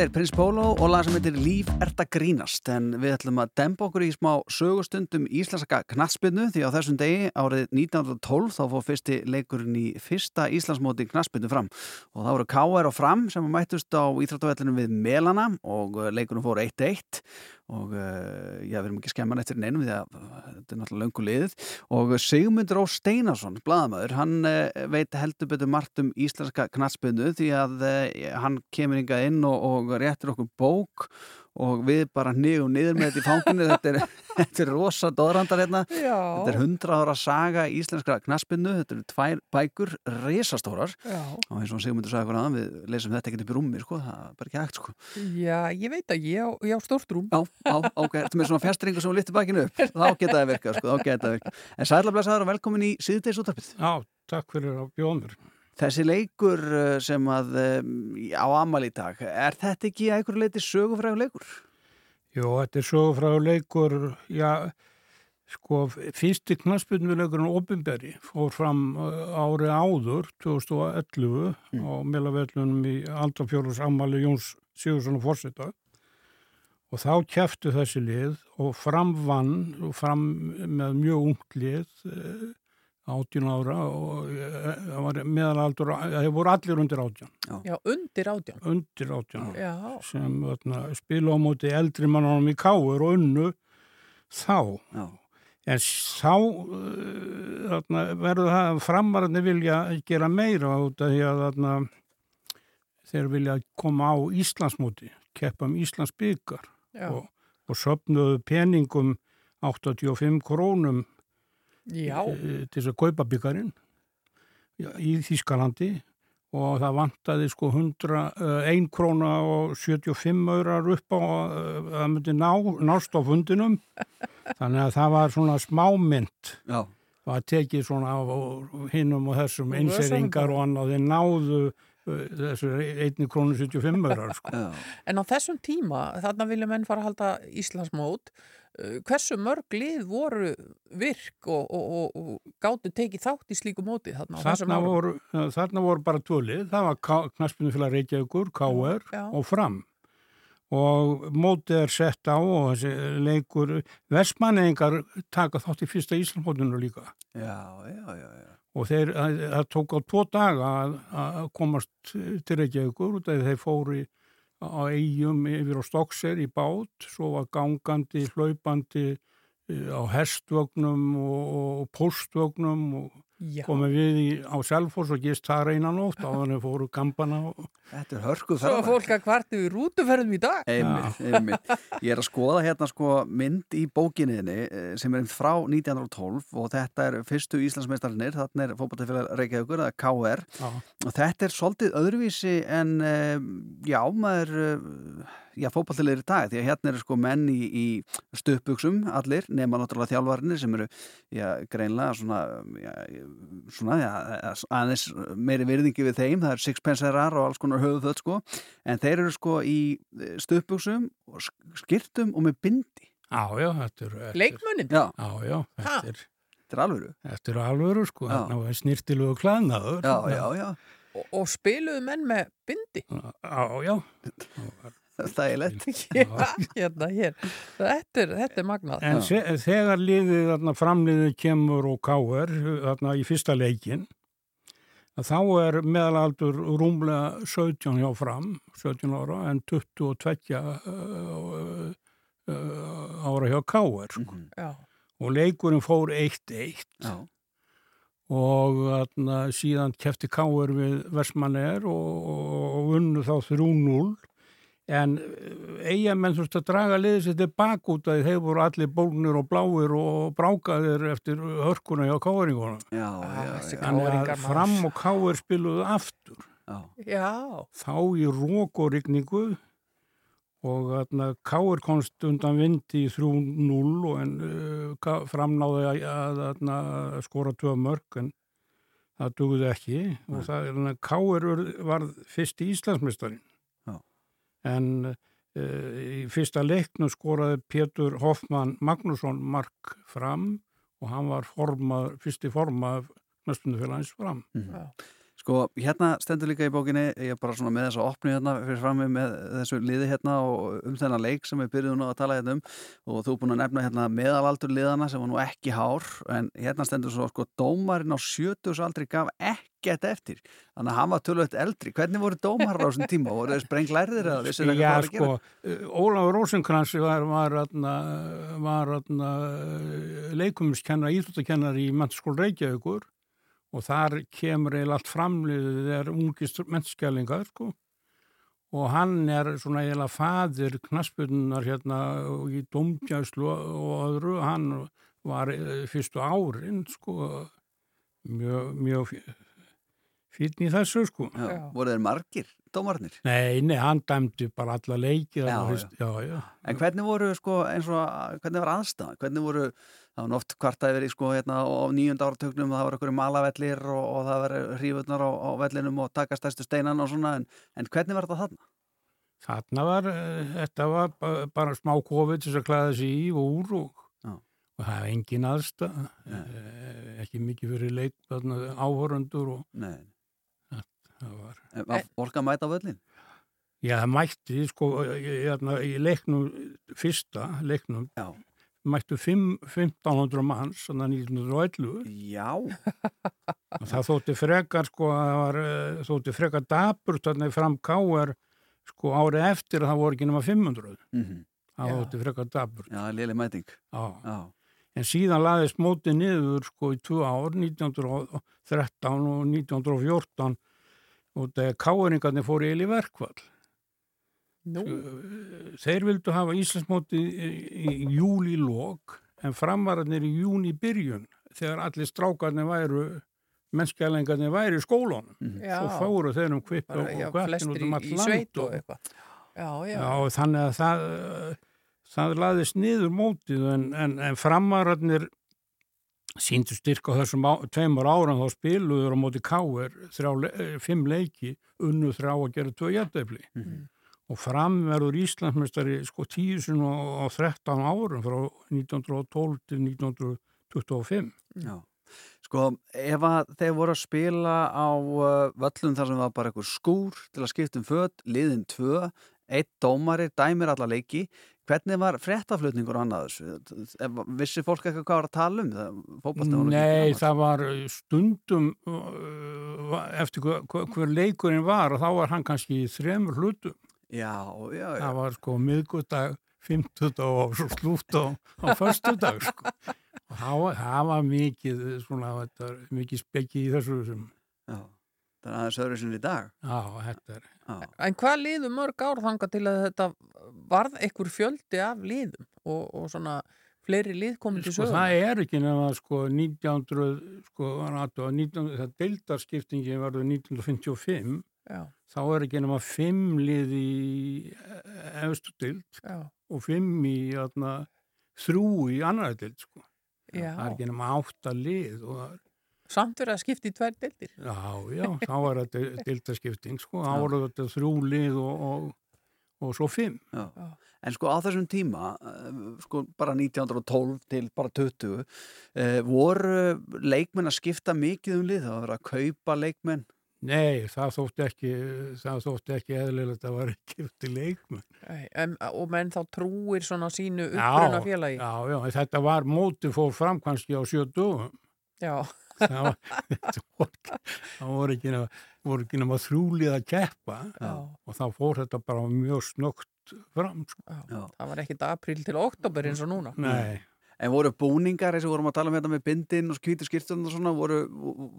Þetta er Prins Pólo og lag sem heitir Líf ert að grínast en við ætlum að dempa okkur í smá sögustundum íslenska knatsbyrnu því á þessum degi árið 1912 þá fór fyrsti leikurinn í fyrsta Íslandsmóti knatsbyrnu fram og það voru K.R. og Fram sem mættust á Íþróttavellinu við Melana og leikurinn fór 1-1 og uh, já, við erum ekki skemman eftir neinum því að þetta er náttúrulega löngu liðið. Og Sigmundur Ó Steinarsson, bladamöður, hann uh, veit heldur betur margt um íslenska knatsbyrnu því að uh, hann kemur hingað inn og, og réttir okkur bók og við bara nýjum niður með þetta í fanginu. Þetta er, <laughs> þetta er rosa doðrandar hérna. Já. þetta er 100 ára saga íslenskra knaspinnu, þetta eru tvær bækur risastórar. Já. og eins og Sigmundur sagði hvernig aðan, við lesum þetta ekkert upp í rúmi sko, það er bara ekki hægt sko. Já, ég veit að ég á, ég á stórt rúm. Já, já, ok, ertu með svona fjastringu sem lyfti bakinu upp? Þá geta það virkað sko, þá geta það virkað. En sæla blessaður og velkomin í síðdeis útarpið Já, takk fyrir að bjóða mér. Þessi leikur uh, sem að um, á amal í dag, er þetta ekki að einhverju leiti sögufræðu leikur? Jó, þetta er sögufræðu leikur, já, sko, fyrsti knaspunuleikurinn Óbimberri fór fram uh, árið áður, 2011, á melavellunum í Aldrafjörðurs Amali Jóns Sigursson og Forseta og þá kæftu þessi lið og fram vann og fram með mjög ungt lið, 18 ára og eh, það var meðalaldur, það voru allir undir 18. Já, undir átján. Undir 18. Já. Sem öðna, spila á móti eldri mannanum í káur og unnu þá. Já. En þá öðna, verður það að framararnir vilja gera meira út af því að öðna, þeir vilja koma á Íslandsmóti, keppa um Íslands byggar og, og söpnuðu peningum 85 krónum Já. eh, til þess að kaupa byggarinn í Þískalandi og það vantaði sko 100, eh, 1 króna og 75 aurar upp á eh, að það myndi ná, nást á fundinum <laughs> þannig að það var svona smámynd Já. var tekið svona af hinnum og þessum einseringar og annað þeir náðu þessu 1 krónu 75 örar sko. En á þessum tíma, þarna vilja menn fara að halda Íslandsmót, uh, hversu mörg lið voru virk og, og, og, og gáttu tekið þátt í slíku móti þarna þarna voru, uh, þarna voru bara tvölið, það var knaspinu fyrir Reykjavíkur, KR og Fram. Og mótið er sett á og þessi leikur versmanningar taka þátt í fyrsta Íslandsmótinu líka. Já, já, já, já. og þeir, það það tók á tvo daga að, komast til Reykjavíkur út af því þeir fóru í- á eigum yfir á Stokksir í bát, svo var gangandi, hlaupandi eh, á hestvögnum og, og póstvögnum og komið við í, á Selfoss og gist það reyna nótt á þannig fóru gambana og Þetta er hörkuð Svo að fólk að kvartu í rútuferðum í dag. Einmitt, einmitt. Ég er að skoða hérna sko mynd í bókinniðinni eh, sem er frá 1912 og þetta er fyrstu Íslandsmeistarnir, þarna er fótballtafélag Reykjavíkur, það er KR Já. og þetta er svolítið öðruvísi en eh, já, maður eh, já, fótballtilegir í dag, því að hérna eru sko menn í, í stöpuksum allir, nema náttúrulega þjálfarinir sem eru já, greinlega svona, já, svona já, aðeins meiri virðingi við þeim, það er sixpenserar og alls konar höfuðföld sko, en þeir eru sko í stöpuksum og skirtum og með bindi. Já, já, þetta er... þetta er- Leikmunnin? Já. Já, þetta er... Þetta er alvöru. Þetta er alvöru, sko, Já. þarna var snirtilegu klæðnaður. Já, já, já. Og, og spiluðu menn með bindi? <laughs> Já, já. Það er lett. Hérna, hér. Þetta er, þetta er magnað. En se, þegar liðið þarna framliðið kemur og þarna í fyrsta leikin að þá er meðalaldur rúmlega 17 hjá fram 17 ára en 22 uh, uh, ára hjá káir sko. Já. og leikurinn fór 1-1 Já. og þarna, síðan kefti káir við Versmanner og, og unnu þá 3-0 en eigamenn þurfti að draga liðið sér tilbaka út að þeir voru allir bólnir og bláir og brákaðir eftir hörkuna hjá þessi já. Þannig að fram og káir spiluðu aftur. Já. Já. Þá í rók og rigningu og þarna káir komst undan vindi í 3-0 en uh, framnáði að, að, að, að skora tvö mörg en það dugði ekki og það er þannig að káir var fyrst í Íslandsmeistarin Já. En uh, í fyrsta leiknum skoraði Pétur Hoffmann Magnússon mark fram og hann var formað, fyrsti formað knöspundufélagins fram. Mhm. Sko, hérna stendur líka í bókinni, ég er bara svona með þess að opna hérna fyrir frammi með þessu liði hérna og um þennan leik sem við byrjuðum að tala hérna um og þú er búin að nefna hérna meðalaldur liðana sem var nú ekki hár en hérna stendur svo sko dómarinn á 70 aldri gaf ekkert eftir þannig að hann var tölvöld eldri hvernig voru dómarar á þessum tíma? voru þeir sprenglærðir eða þeir Já, hvað var að sko, gera? uh, Ólafur Rósenkrans var, var, atna, var atna, leikumiskennar, íþróttakennar í Mennskól Reykjavíkur og þar kemur eiginlega allt framliðið þegar ungist mennskjælingar, sko. Og hann er svona eiginlega fadir knaspunnar hérna og í domgjæslu og öðru. Hann var eh, fyrstu árin, sko, mjög, mjög fítn í þessu, sko. Já, voru þeir margir dómarnir? Nei, nei, hann dæmdi bara alla leikið. Já, já, já. En hvernig voru sko eins og, hvernig var aðstæðan? Hvernig voru, það var oft kvartaði verið sko hérna á nýjunda áratögnum, það var einhverju malavellir og, og það var hrífurnar á, á vellinum og taka stærstu steinan og svona, en, en hvernig var þetta þarna? Þarna var, eh, þetta var ba- bara smá þess að klæða sig í og úr og, og það er engin aðstæð, eh, ekki mikið fyrir leik, áhörundur og Nei. Það, það var. Fólk að mæta á völlin? Já, það mætti, sko, í, hérna, í leiknum, fyrsta leiknum, Já. mættu fimm- 1500 manns, þannig að 1911. Já. Og það þótti frekar, sko, það var, eh, þótti frekar daburt, þannig fram káar, sko, árið eftir að það voru ekki nema 500. Mhm. Það Já. þótti frekar daburt. Já, léli mæting. Já. Já. En síðan laðist mótið niður sko í tvö ár, 1913 og 1914 og þegar káeringarnir fóru eil í verkvall. Nú. Þeir vildu hafa Íslandsmótið í, júli lók en framvararnir í júni byrjun þegar allir strákarnir væru mennskjælingarnir væri í skólunum. Já. Svo fóru þeir um kvippi og, og flestir út um all í land og eitthvað. Já, já. Já, þannig að það, það laðist niður mótið en, en, en framararnir síndu styrk á þessum á, tveimur árum þá spiluður á móti le- eh, fimm leiki unnu þrjá að gera tvö jæftefli og framverður Íslandsmeistari sko tíu sinn á 13 árum frá 1912 til 1925 Já. Sko, ef að þeir voru að spila á uh, völlum þar sem var bara einhver skúr til að skipta um föt, liðin tvö, eitt dómari, dæmir alla leiki, hvernig var fréttaflutningur og annað þessu? Ef- Vissi fólk eitthvað hvað var að tala um? Það, Nei, það var stundum uh, eftir hver, hver- leikurinn var og þá var hann kannski í þremur hlutum. Já, já, já. Það var sko miðgudag, fimmtudag og svo slútt á, á föstudag sko. Og það var, mikið svona, þetta var mikið spekki í þessu sem, Já, það er aðeins öðru sinni í dag. já, þetta er, En hvað liðu mörg ár þanga til að þetta varð einhver fjöldi af liðum og, og svona fleiri lið komið til sko sögum? það er ekki nema sko 1900, sko, var aðtöða, 19, það deildarskiptingi varður 1955 Já. þá er ekki nema fimm lið í efstu dild Já. og fimm í þrjú í annara dild sko. Já. það er ekki nema átta lið og það er Samt verið að skipta í tvær deildir? Já, já, þá var þetta dildaskipting sko, þá Já. voru þetta þrjú lið og, og, og svo fimm. Já. En sko á þessum tíma, eh, sko bara 1912 til bara 20, eh, voru leikmenn að skipta mikið um lið? Það var að kaupa leikmenn? Nei, það þótti ekki, það þótti ekki eðlilegt að var ekki eftir leikmenn. Nei, en, og menn þá trúir svona sínu uppruna félagi? Já, já, þetta var móti fór fram kannski á sjö dögum. Já. <laughs> Það voru ekki- ekki ekki nema þrjúlið að keppa Já. og þá fór þetta bara mjög snögt fram. Sko. Já. Það var ekkit april til oktober eins og núna. Nei. En voru búningar, eins og vorum að tala um þetta með bindin og skvítu skýrtum og svona, voru,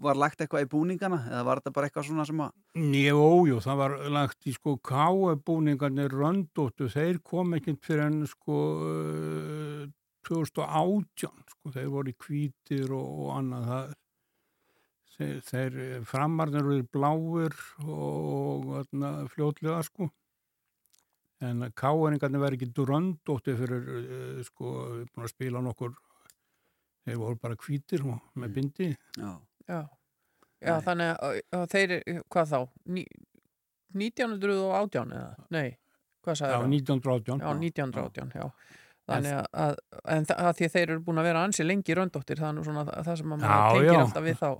var lagt eitthvað í búningana eða var þetta bara eitthvað svona sem að... Jú, jú, það var lagt í sko káebúningarnir röndóttu, þeir kom ekkert fyrir enn sko eh, 2018, sko, þeir voru hvítir og, og annað það. Þeir, þeir framarnir eru bláir og, og fljótlega sko. En káeringarnir verði ekki röndótti fyrir eh, sko, við erum búin að spila nokkur, þeir voru bara hvítir og með bindi. Já. Já, já þannig að, að þeir, hvað þá, Ní, 1918 eða, nei, hvað sagði Já, 1918. Já, 1918, já. Þannig að, að, en það, að því að þeir eru búin að vera ansi lengi röndóttir, það er nú svona það sem að maður Já, tengir já. alltaf við þá.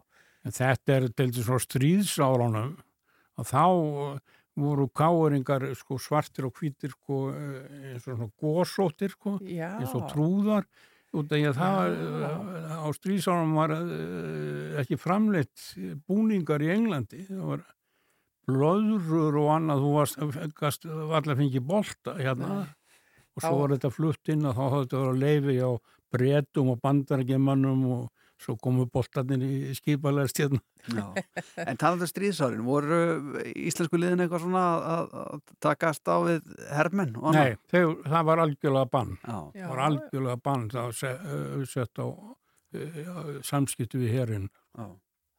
En þetta er til þess að stríðsárunum. Og þá uh, voru káeringar sko, svartir og hvítir sko, eh, eins og svona gósóttir sko, eins og trúðar. Út af því að það uh, á stríðsárunum var ekki framleitt búningar í Englandi. Það var blöðrur og annað. Þú varst, allir fengið bolta hérna. Og svo var þetta flutt inn og þá hafði þetta verið að leifi á bretum og bandarækjumannum og svo komu boltarnir í skipalegst hérna. Já. En talandi um stríðsárin, voru íslensku liðin eitthvað svona að, að, takast á við hermenn? og annað? Nei, þeir, það var algjörlega bann. Já. Það var algjörlega bann það var se- sett á uh, samskiptu við herinn. Já.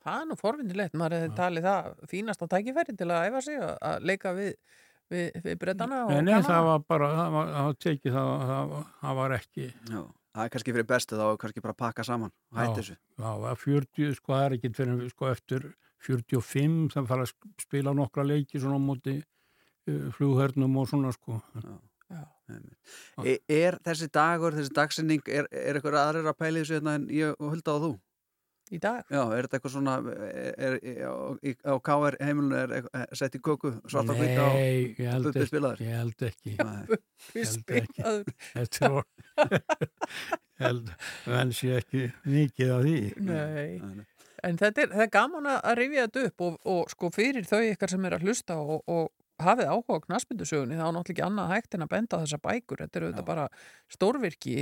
Það er nú forvindilegt, maður hefði talið það fínasta tækifæri til að æfa sig að- leika við, við, við brettana og Nei, nei, það var bara, það var, það var tekið, það, það var ekki. Já. Það er kannski fyrir bestu þá, kannski bara pakka saman og hætti þessu. Já, var 40, sko, það er ekki fyrir, sko, eftir 45, það fara að spila nokkra leiki svona á móti uh, flughernum og svona, sko. E, er þessi dagur, þessi dagsinning, er, er eitthvað aðrir að pæla í þessu hérna en ég hulda á þú? Í dag? Já, er þetta eitthvað svona, er, er, á, á KR heimilinu er eitthvað, sett í köku, svart og hvita Nei, bubbi ekki, spilaður? ég held ekki. Nei. Ég held ekki. <laughs> Þetta var, <laughs> ég held, menn sé ekki mikið af því. Nei. En þetta er, er gaman að rifja þetta upp og, og sko fyrir þau ykkar sem er að hlusta og, og hafið áhuga á knaspindusögunni þá er náttúrulega ekki annað hægt en að benda á þessa bækur þetta eru auðvitað bara stórvirki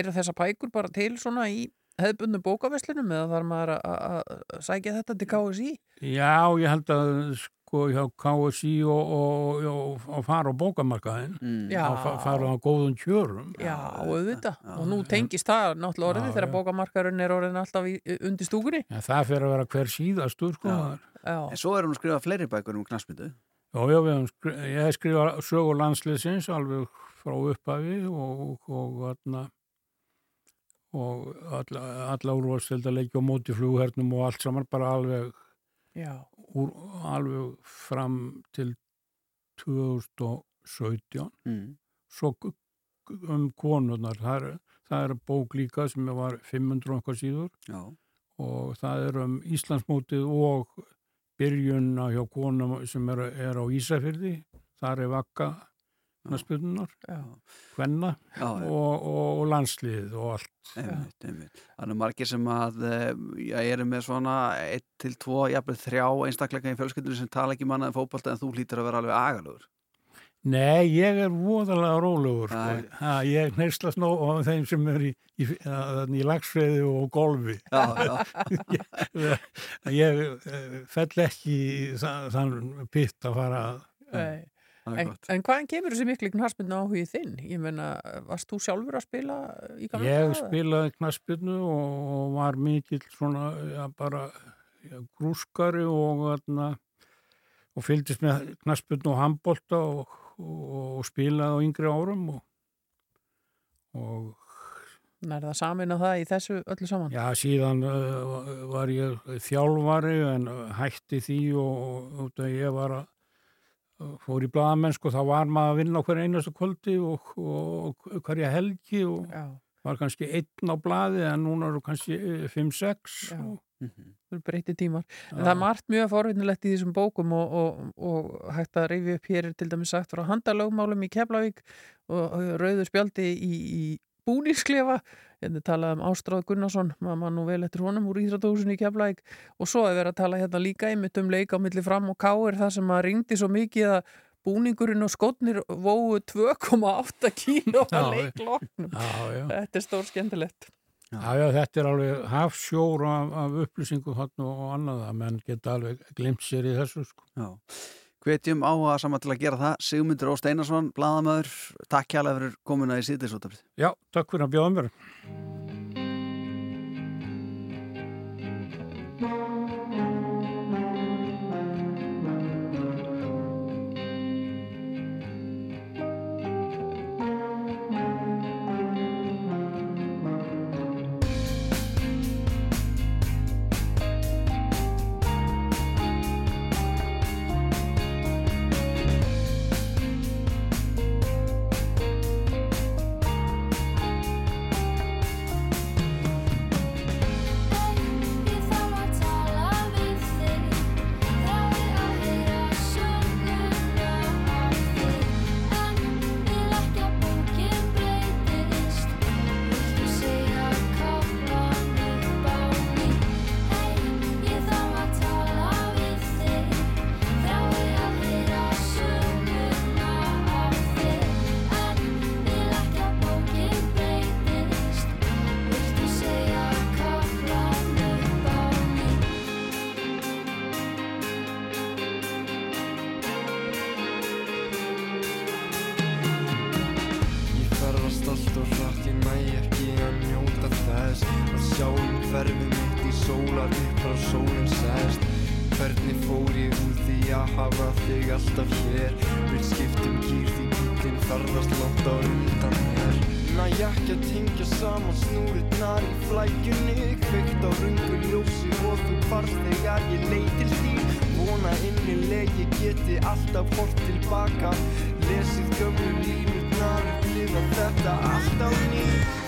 eru þessa bækur bara til svona í hefðbundu bókaveslunum eða þarf maður að- sækja þetta til KSI? Já, ég held að sko hjá KSI og, og, og, og fara á bókamarkaðin Já. og fa- fara á góðum kjörum. Já, auðvitað. og nú tengist það náttúrulega orðið Já, þegar já. bókamarkarinn er orðin alltaf í, undir stúkunni. En það fyrir að vera hver síðastur, sko. Já. En svo er hún að skrifa fleiri bækur um knaspindu. Já, já, ég hef skrifað sögur landsliðsins alveg frá upphafi og, og, og, alla, alla úrvalsteldarleiki og móti flughernum og allt saman bara alveg úr, alveg fram til 2017 Mm. svo um konurnar það er, það er bók líka sem var 500 og eitthvað síður Já. og það er um Íslandsmótið og byrjunna hjá konum sem er, er á Ísafyrði þar er vakka knaspjörnunar hvenna og, og, og landsliðið og allt Einmitt, einmitt. Þannig margir sem að eh, já, eru með svona 1 til 2, jafnveg þrjá einstakleika í fjölskyldunum sem tala ekki mannaði fótbolta en þú hlýtur að vera alveg agalögur. Nei, ég er voðalega rólegur sko. ég neysla snó á þeim sem er í, í, í, lagsfriði og golfi Já, já. <laughs> ég, ég eh, fell ekki þann pitt að fara Nei. En, en hvaðan kemur þessi miklu knarsbyrnu áhugið þinn? Ég meina, varst þú sjálfur að spila í gamla Ég spilaði knaspinu og, og var mikill svona ja, bara ja, grúskari og, þarna, og fylgdist með knaspinu og handbolta og, og, og spilaði á yngri árum og, og Er það samin á það í þessu öllu saman? já, síðan uh, var ég þjálfari en hætti því og, og að ég var að fór í blaðamennsku, þá var maður að vinna hverja einastu kvöldi og, og hverja helgi og Já. var kannski einn á blaði en núna eru kannski 5-6 og Það eru breytti tímar. En það er margt mjög forvinnilegt í þessum bókum og, og, og hægt að reyfi upp hér er til dæmis sagt frá handalögmálum í Keflavík og, og rauður spjaldi í, í búningsklefa. Hérna talaði um Ástráð Gunnarsson, maður mann nú vel eftir honum úr Íþradóðsunu í Keflavík og svo er verið að tala hérna líka einmitt um leik á milli fram og káir það sem að ringdi svo mikið að búningurinn og skotnir vóu 2,8 kíló að leikloknum. já, já. Þetta er stór skemmtilegt. Já, já, þetta er alveg hafsjór af, af upplýsingum þarna og annað að menn geta alveg glimt sér í þessu sko. Já. Hvetjum á að saman til að gera það. Sigmundur Ó. Steinarsson, bladamöður Takk kjærlega fyrir komuna í síðisútafrið Já, takk fyrir að bjóða mér geti alltaf hort tilbaka Lesið gömlu línurnar, upplifa þetta allt á nýtt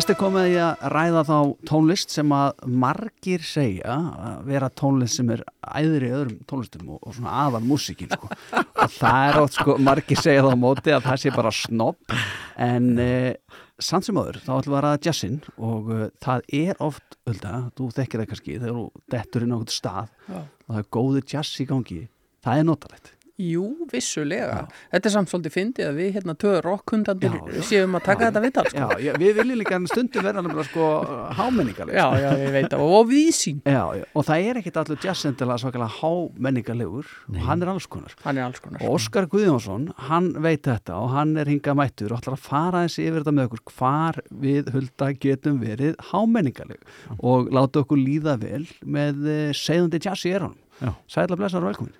Næst er komið ég að ræða þá tónlist sem að margir segja að vera tónlist sem er æðri í öðrum tónlistum og, og svona aðal músíkin sko. <laughs> og það er oft sko, margir segja þá á móti að það sé bara snobb en eh, samt sem öður þá ætlum við að ræða jazzin og eh, það er oft, Hulda, þú þekkir það kannski þegar þú dettur inn á einhvern stað Já. og það er góður jazz í gangi það er notalegt Jú, vissulega. Þetta er samt svolítið fyndið að við hérna töður rockhundandir Já, já. séum að taka þetta viðtal sko. Já, já, við viljum líka en stundum vera alveg sko hámenningarleg Já, já, ég veit það, og vísín Já, já, og það er ekkit allur jazzendilega svakalega hámenningarlegur. Og hann er alls konar. Hann er alls konar. Og Óskar Guðjónsson, hann veit þetta og hann er hingað mættur og ætlar að fara þessi yfir þetta með okkur. Hvar við hulda getum verið hámenningarleg og láta okkur líða vel með eh, segðandi jazz í og velkomin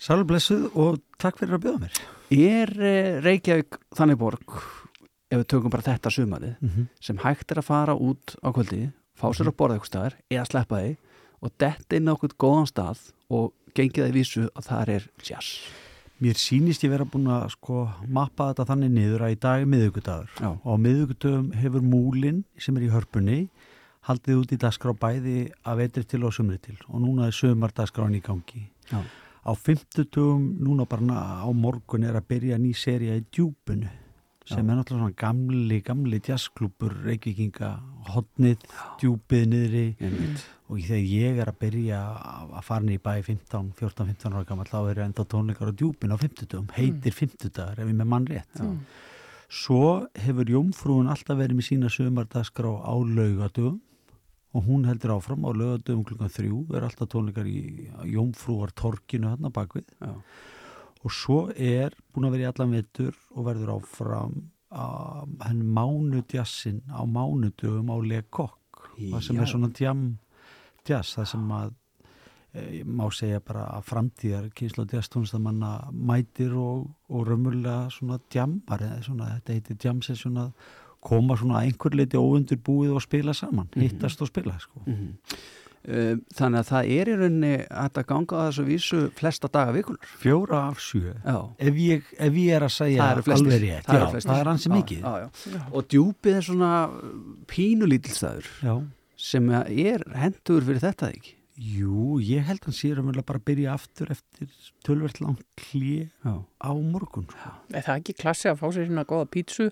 Sælblessuð og takk fyrir að bjóða mér. Er eh, Reykjavík þannig borg, ef við tökum bara þetta sumarið, Mhm. sem hægt er að fara út á kvöldi, fá sér að borða eitthvað staðar eða sleppa því og detta inn á okkur góðan stað og gengið það í vísu að það er jazz. Mér sýnist ég vera búin að sko mappa þetta þannig niður að í dag er miðugudagur og á miðugudagum hefur múlin sem er í hörpunni haldið út í dagskrá bæði að vetri til og sumri til og núna er sömardagskráin í gangi. Já. Á fimmtudugum núna bara á morgun er að byrja ný seria í djúpunu sem Já. er náttúrulega svona gamli, gamli jazzklúpur, reykvikinga, hotnið, djúpið niðri Einmitt. og þegar ég er að byrja að fara niður í bæ 15, 14-15 ára gammal þá eru enda tónleikar á djúpin á 50 heitir 50 dagar ef ég með mann rétt Mm. svo hefur Jómfrúin alltaf verið með sína sömardagskrá á laugadugum og hún heldur áfram á laugadugum klukkan þrjú er alltaf tónleikar í Jómfrúar torkinu hann bakvið Já. og svo er búin að vera í allan vetur og verður áfram henn mánudjassin á mánudugum á Lekokk það sem Já. er svona djam jazz, það sem að e, má segja bara að framtíðar kynslu og jazztónlistamanna mætir og, og raunverulega svona djammar þetta heitir jam session að koma svona að einhver leiti óundurbúið og spila saman, Mhm. hittast og spila sko. Mhm. Uh, Þannig að það er í rauninni að ganga á þessu vísu flesta daga vikunar. Fjóra af sjö. Ef ég, ef ég er að segja alveg rétt, Það já, það er ansi Já, mikið. já, já. Og djúpið er svona pínulítilstæður sem er hendur fyrir þetta ekki. Jú, ég held að hann sé raunverulega bara að byrja aftur eftir tölvert langt hlið á morgun. Sko. Er það ekki klassi að fá sér hérna góða pítsu,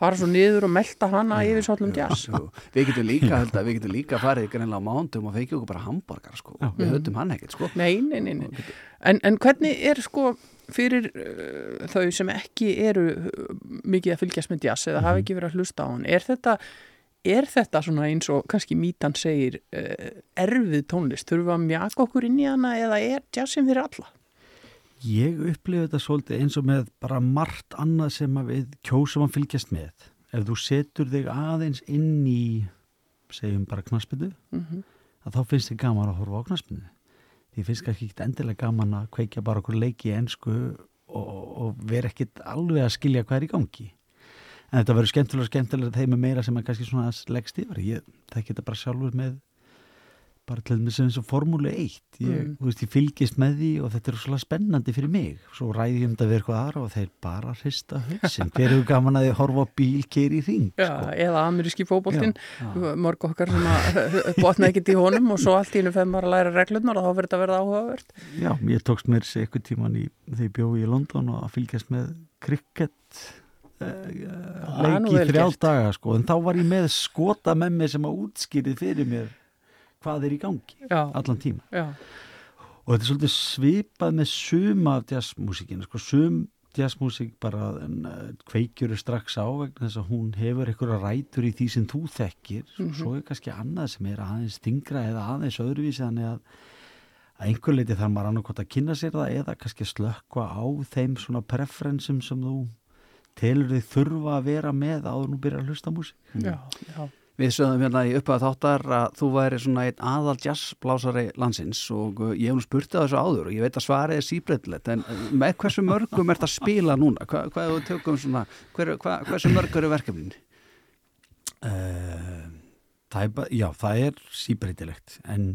fara svo niður og melta hana yfir svolum jazz? Jú, Við getum líka, <laughs> held að við getum líka farið greinlega á mándum og fekið okkur bara hamburgar sko. Við höfðum hann ekkert sko. Nei, nei, nei, nei. En, en hvernig er sko fyrir uh, þau sem ekki eru uh, mikið að fylgjast með jazz eða hafa ekki verið að hlusta á hann, er þetta er þetta svona eins og kannski mítan segir uh, erfið tónlist þurfum við að mjaka okkur inn í hana eða er jazzin fyrir alla? Ég upplifi þetta svolítið eins og með bara margt annað sem við kjósum að fylgjast með. Ef þú setur þig aðeins inn í, segjum bara knaspinu, Mhm. að þá finnst þið gaman að horfa á knaspinu. Því finnst ekki endilega gaman að kveikja bara okkur leiki í ensku og, og vera ekkit alveg að skilja hvað er í gangi. En þetta verður skemmtilega skemmtilega þeim er meira sem er kannski svona leggst yfir. Ég þekki þetta bara sjálfur með bara til þess eins og formúlu 1 ég, Mm. veist, ég fylgist með því og þetta er svolítið spennandi fyrir mig. Svo ræði ég um þetta við eitthvað aðra og þeir bara hrista hausin, hver eru gaman að þið horfa á bíl keiri í ring Já, eða ameríski já. mörg okkar sem að <laughs> botna ekkert í honum og svo allt í hennu fem að læra reglurnar og þá verður þetta að verða áhugavert. Já, ég tókst mér sér eitthvað tíman í, þegar ég bjóði í London og að fylgjast með krikett nú leiki vel þrjá daga sko, en þá var ég með skota með mér sem að útskýrið fyrir mér hvað er í gangi Já. allan tíma Já. og þetta er svolítið svipað með suma af jazzmúsikinu sko, sum jazzmúsík bara en, uh, kveikjur strax á vegna þess að hún hefur einhverja rætur í því sem þú þekkir Mhm. og svo er kannski annað sem er aðeins stingra eða aðeins öðruvísi þannig að að einhver leiti þarf maður annarkot að kynna sér það eða kannski slökka á þeim svona preferensum sem þú telur þig þurfa að vera með áður nú byrja að hlusta músík já. Við sögðum hérna í upphæða þáttar að þú væri svona einn aðal jazzblásari landsins og uh, ég hef nú spurt að þessu áður og ég veit að svarið er síbreytilegt en uh, með hversu mörgum ert að spila núna? Hva, hvað er þú tökum svona, hver, hva, hversu mörg eru verkefnin? Uh, það er já, það er síbreytilegt en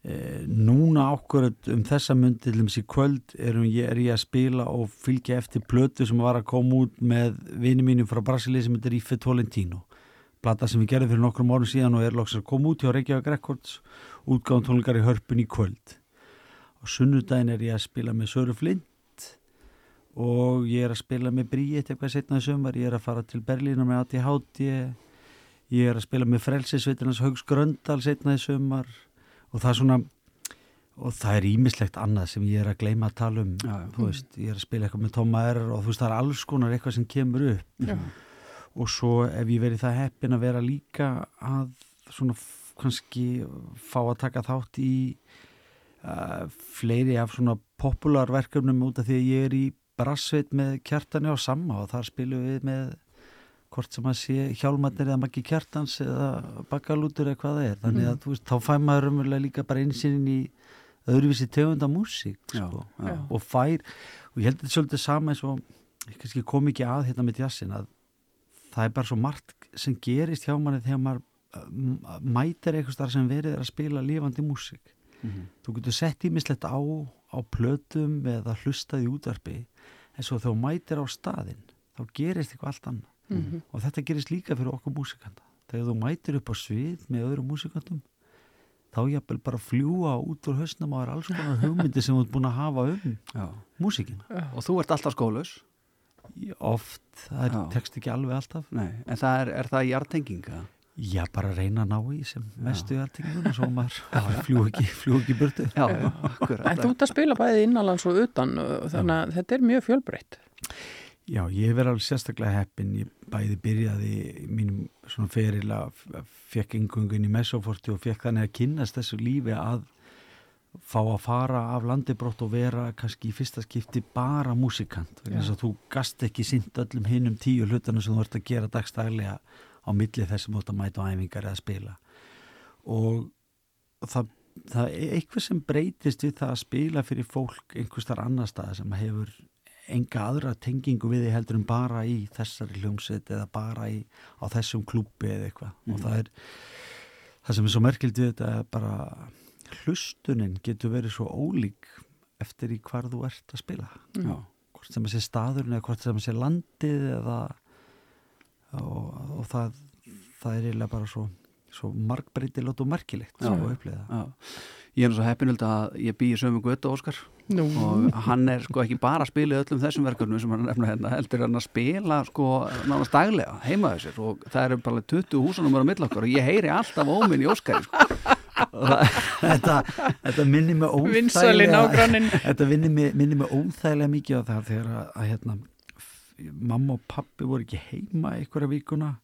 núna ákvörð um þessa myndi til þess í kvöld erum ég, er ég að spila og fylgja eftir plötu sem var að koma út með vini mínum frá Brasilíu sem heitir Ife Tolentino. Plata sem við gerðum fyrir nokkrum árum síðan og er loksast að koma út hjá Reykjavík Records útgáðum tónleikar í hörpun í kvöld. Og sunnudaginn er ég að spila með Söru Flint og ég er að spila með Bríett eitthvað setna í sömar, ég er að fara til Berlína með ATHD ég er að spila með Frelsisveitinans Haugs Gröndal setna í sömar og það er svona og það er ímislegt annað sem ég er að gleyma að tala um. Já, þú veist, ég er að spila eitthvað með Tóma R og þú veist, það er alls konar eitthvað sem kemur upp. Já. og svo ef ég verið það heppin að vera líka að svona kannski fá að taka þátt í uh, fleiri af svona popular verkefnum út af því að ég er í brassveit með kjartani á samma og þar spilum við með hvort sem að sé hjálmatnir eða makki kjartans eða bakalútur eða hvað það er þannig að Mhm. þú veist, þá fæ maður umverulega líka bara einsinn í öðruvísi tegunda músík sko. og fær og ég held að þetta svolítið sama eins og ég kom ekki að hérna með jazzin að það er bara svo margt sem gerist hjá manni þegar maður uh, mætir eitthvað starf sem verið er að spila lifandi músík Mhm. þú getur sett ímislegt á á plötum eða hlustað í útvarpi en svo þú mætir á staðinn þá gerist eitthvað allt annað Mhm. og þetta gerist líka fyrir okkur músikanda þegar þú mætir upp á svið með öðrum músikandum þá jafnvel bara fljúa út úr hausnum og það er alls konar <laughs> hugmyndi sem þú ert búin að hafa um Já. músikina. Og þú ert alltaf skólaus? Oft, það er tekst ekki alveg alltaf. Nei, en það er, er það jartenginga? Já, bara reyna að ná í sem mestu hjartinguna svo <laughs> maður fljú ekki, fljú ekki í burtu. Já, akkurat. En þú ert að spila bæði innanlands og utan þannig að þetta er mjög fjölbreytt Já, ég verði alveg sérstaklega heppin ég bæði byrjaði mínum svona feril að fekk yngöngun í Mesoforti og fekk þannig að kynnast þessu lífi að fá að fara af landibrótt og vera kannski í fyrsta skipti bara músikant. Þess að þú gast ekki sint öllum hinnum tíu hlutana sem þú ert að gera dagstæðlega á milli þess sem þú ert að mæta á æfingar eða spila. Og það, það er eitthvað sem breytist við það að spila fyrir fólk einhvers þar annar stað sem hefur enga aðra tengingu við því heldur en bara í þessari hljómsveit eða bara í, á þessum klúpi eða eitthvað og Mhm. það er það sem er svo merkild við þetta er bara hlustunin getur verið svo ólík eftir í hvar þú ert að spila Já. hvort sem að sé staðurinn eða hvort sem að sé landið eða og, og það það er eiginlega bara svo, svo margbreytilegt og merkilegt Já. sko, að Já. Ég er nú svo heppinöld að ég býi sömu götu Óskar Nú. og hann er sko ekki bara að spila í öllum þessum verkefnum sem hann nefna hérna heldur hann að spila sko nánast daglega heima þessir og það eru bara 20 húsanumur á millokkar og ég heyri alltaf óminn í Óskari sko. Þetta, þetta minnir mig nágranninn. <laughs> þetta minnir mig, minnir mig óþægilega mikið á það þegar að, að hérna, mamma og pappi voru ekki heima einhverja vikuna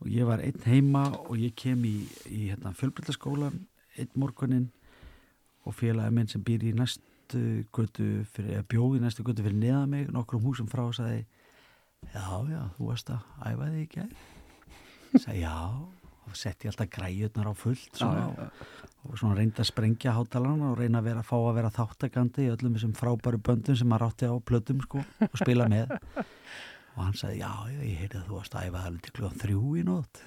og ég var einn heima og ég kem í, í hérna, fjölbryllaskólan einn morgunin og félagi minn sem býr í næstu götu fyrir, eða bjóð í næstu götu fyrir neða mig nokkrum húsum frá og sagði já, já, þú varst að æfa þig ekki sagði já. Og setti alltaf græjurnar á fullt svona, Já, já, og svona reyndi að sprengja hátalarna og reyna að vera, fá að vera þáttakandi í öllum þessum frábæru böndum sem maður átti á plötum sko og spila með og hann sagði, já, já, ég heyrði að þú varst að æfa alveg til klúan þrjú í nótt.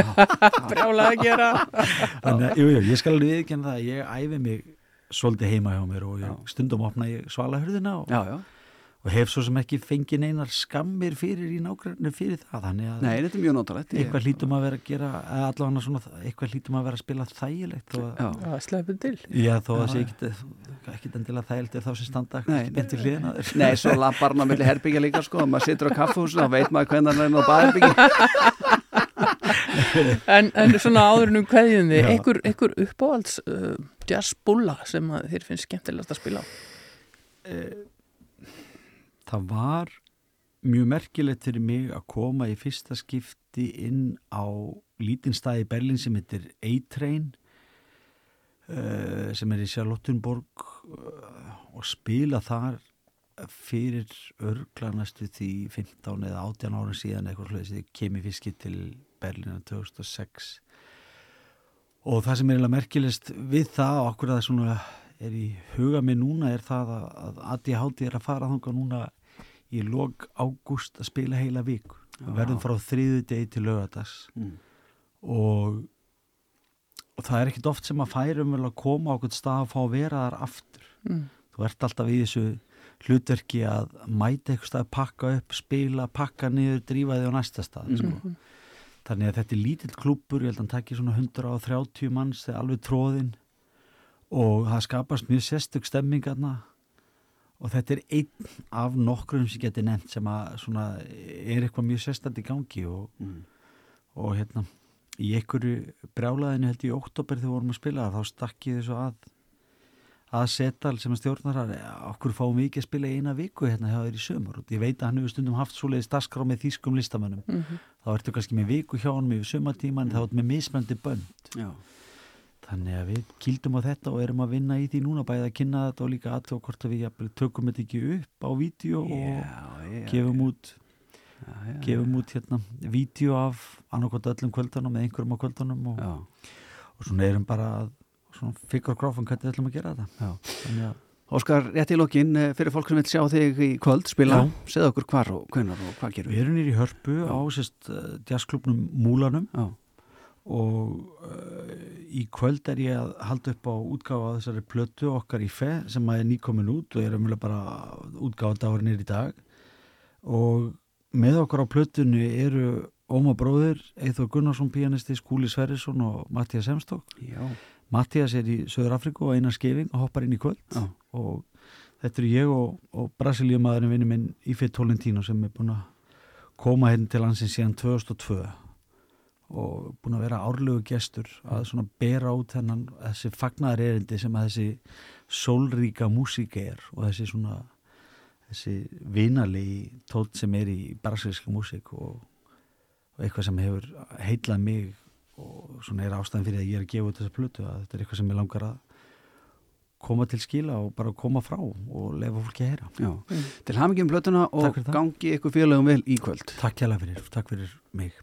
<laughs> Brjálega að gera. <laughs> Þannig að, jú, jú, ég skal alveg viðkynna það að ég æfi mig svolítið heima hjá mér og ég, stundum opna ég svalahurðina og, já, já. Og hef svo sem ekki fengið neinar skammir fyrir í nágrunni fyrir það þannig að Nei, þetta er mjög ég- eitthvað hlýtum að vera að gera eða allavega svona, eitthvað hlýtum að vera að spila þægilegt og, Já, sleppum til. Já, þó að Já, sé ekkit endilega þægilegt er þá sem standa ekki við hliðina á þér. Nei, svo lapparna milli herbyggja líka sko, maður situr á kaffhús þá veit maður hvernig hann er á baðherbyggja <laughs> en, en svona áðurinnum kveðjum þið einhver, einhver uppáhalds uh, jazzbulla sem að þér finnst skemmtilegast að spila á það var mjög merkilegt fyrir mig að koma í fyrsta skipti inn á í Berlín sem heitir A-Train uh, sem er í Charlottenborg uh, og spila þar fyrir örgla næstu því 15 eða 18 ára síðan eitthvað hlutið sem kemur fiskið til Berlín 2006 og það sem er eiginlega merkilegst við það og okkur að það er í huga mig núna er það að, ADHD er að fara þanga núna í log ágúst að spila heila viku við verðum frá þriðu degi til lögadags Mm. og og það er ekkit oft sem að færum vel að koma á okkur stað að fá að vera þar aftur Mm. þú ert alltaf í þessu hlutverki að mæta eitthvað stað, pakka upp, spila pakka niður, drífa þig á næsta stað sko. Mhm. þannig að þetta er lítill klúpur ég held að hann takki svona 130 manns þegar alveg tróðinn og það skapast mjög sérstök stemming aðna og þetta er einn af nokkrum sem geti nefnt sem að svona er eitthvað mjög sérstætt í gangi og, Mm. og hérna í einhverju brjálaðinu held ég í oktober þegar við vorum að spila þá stakk ég þessu að að Setal sem að stjórnar okkur fáum við ekki að spila í eina viku hérna hjá þér í sömur og ég veit að hann hefur stundum haft svoleiðis dagskrá með þýskum listamönnum Mhm. þá ertu kannski með viku hjá hann yfir sömartíman mm. þá ertu með mismöndi bönd Já. Þannig að við kýldum á þetta og erum að vinna í því núna bæði að kynna þetta og líka aðtöða hvort að við tökum þetta ekki upp á vídeo og já, gefum út já, já. gefum út hérna vídeo af annarkot öllum kvöldunum með einhverjum á kvöldunum og, og svona erum bara svona fikkur gráfum hvernig við ætlum að gera þetta Já. að Óskar, rétt í lokin eh, fyrir fólk sem vil sjá þig í kvöld spila, Já. segð okkur hvar og hvenar og hvað gerum Við erum nýri í hörpu á sérst uh, jazzklubnum Múlanum Já. Og uh, í kvöld er ég að halda upp á útgáfa þessari plötu okkar í fe sem að er nýkomin út og er umlega bara útgáfa dagurinnir í dag og með okkur á plötunni eru Óma bróðir, Eithor Gunnarsson pianisti, Skúli Sverrisson og Mattias Hemstók Já. Mattias er í Söður Afriku og Einar Skeving og hoppar inn í kvöld Já. og þetta eru ég og, og Brasilíumadurinn vinni minn Ífið Tolentino sem er búin að koma hérna til hansins síðan 2002 og búin að vera árlegu gestur að svona bera út þennan þessi fagnar erindi sem að þessi sólríka músík er og þessi svona þessi vinalegi tótt sem er í brasilíska músík og, og eitthvað sem hefur heitlað mig og svona er ástæðan fyrir að ég er að gefa út þessa plötu að þetta er eitthvað sem ég langar að koma til skila og bara koma frá og lefa fólki að heyra Já. Til hamingjum plötuna og það. gangi ykkur félagum vel í kvöld Takk hjá fyrir, takk fyrir mig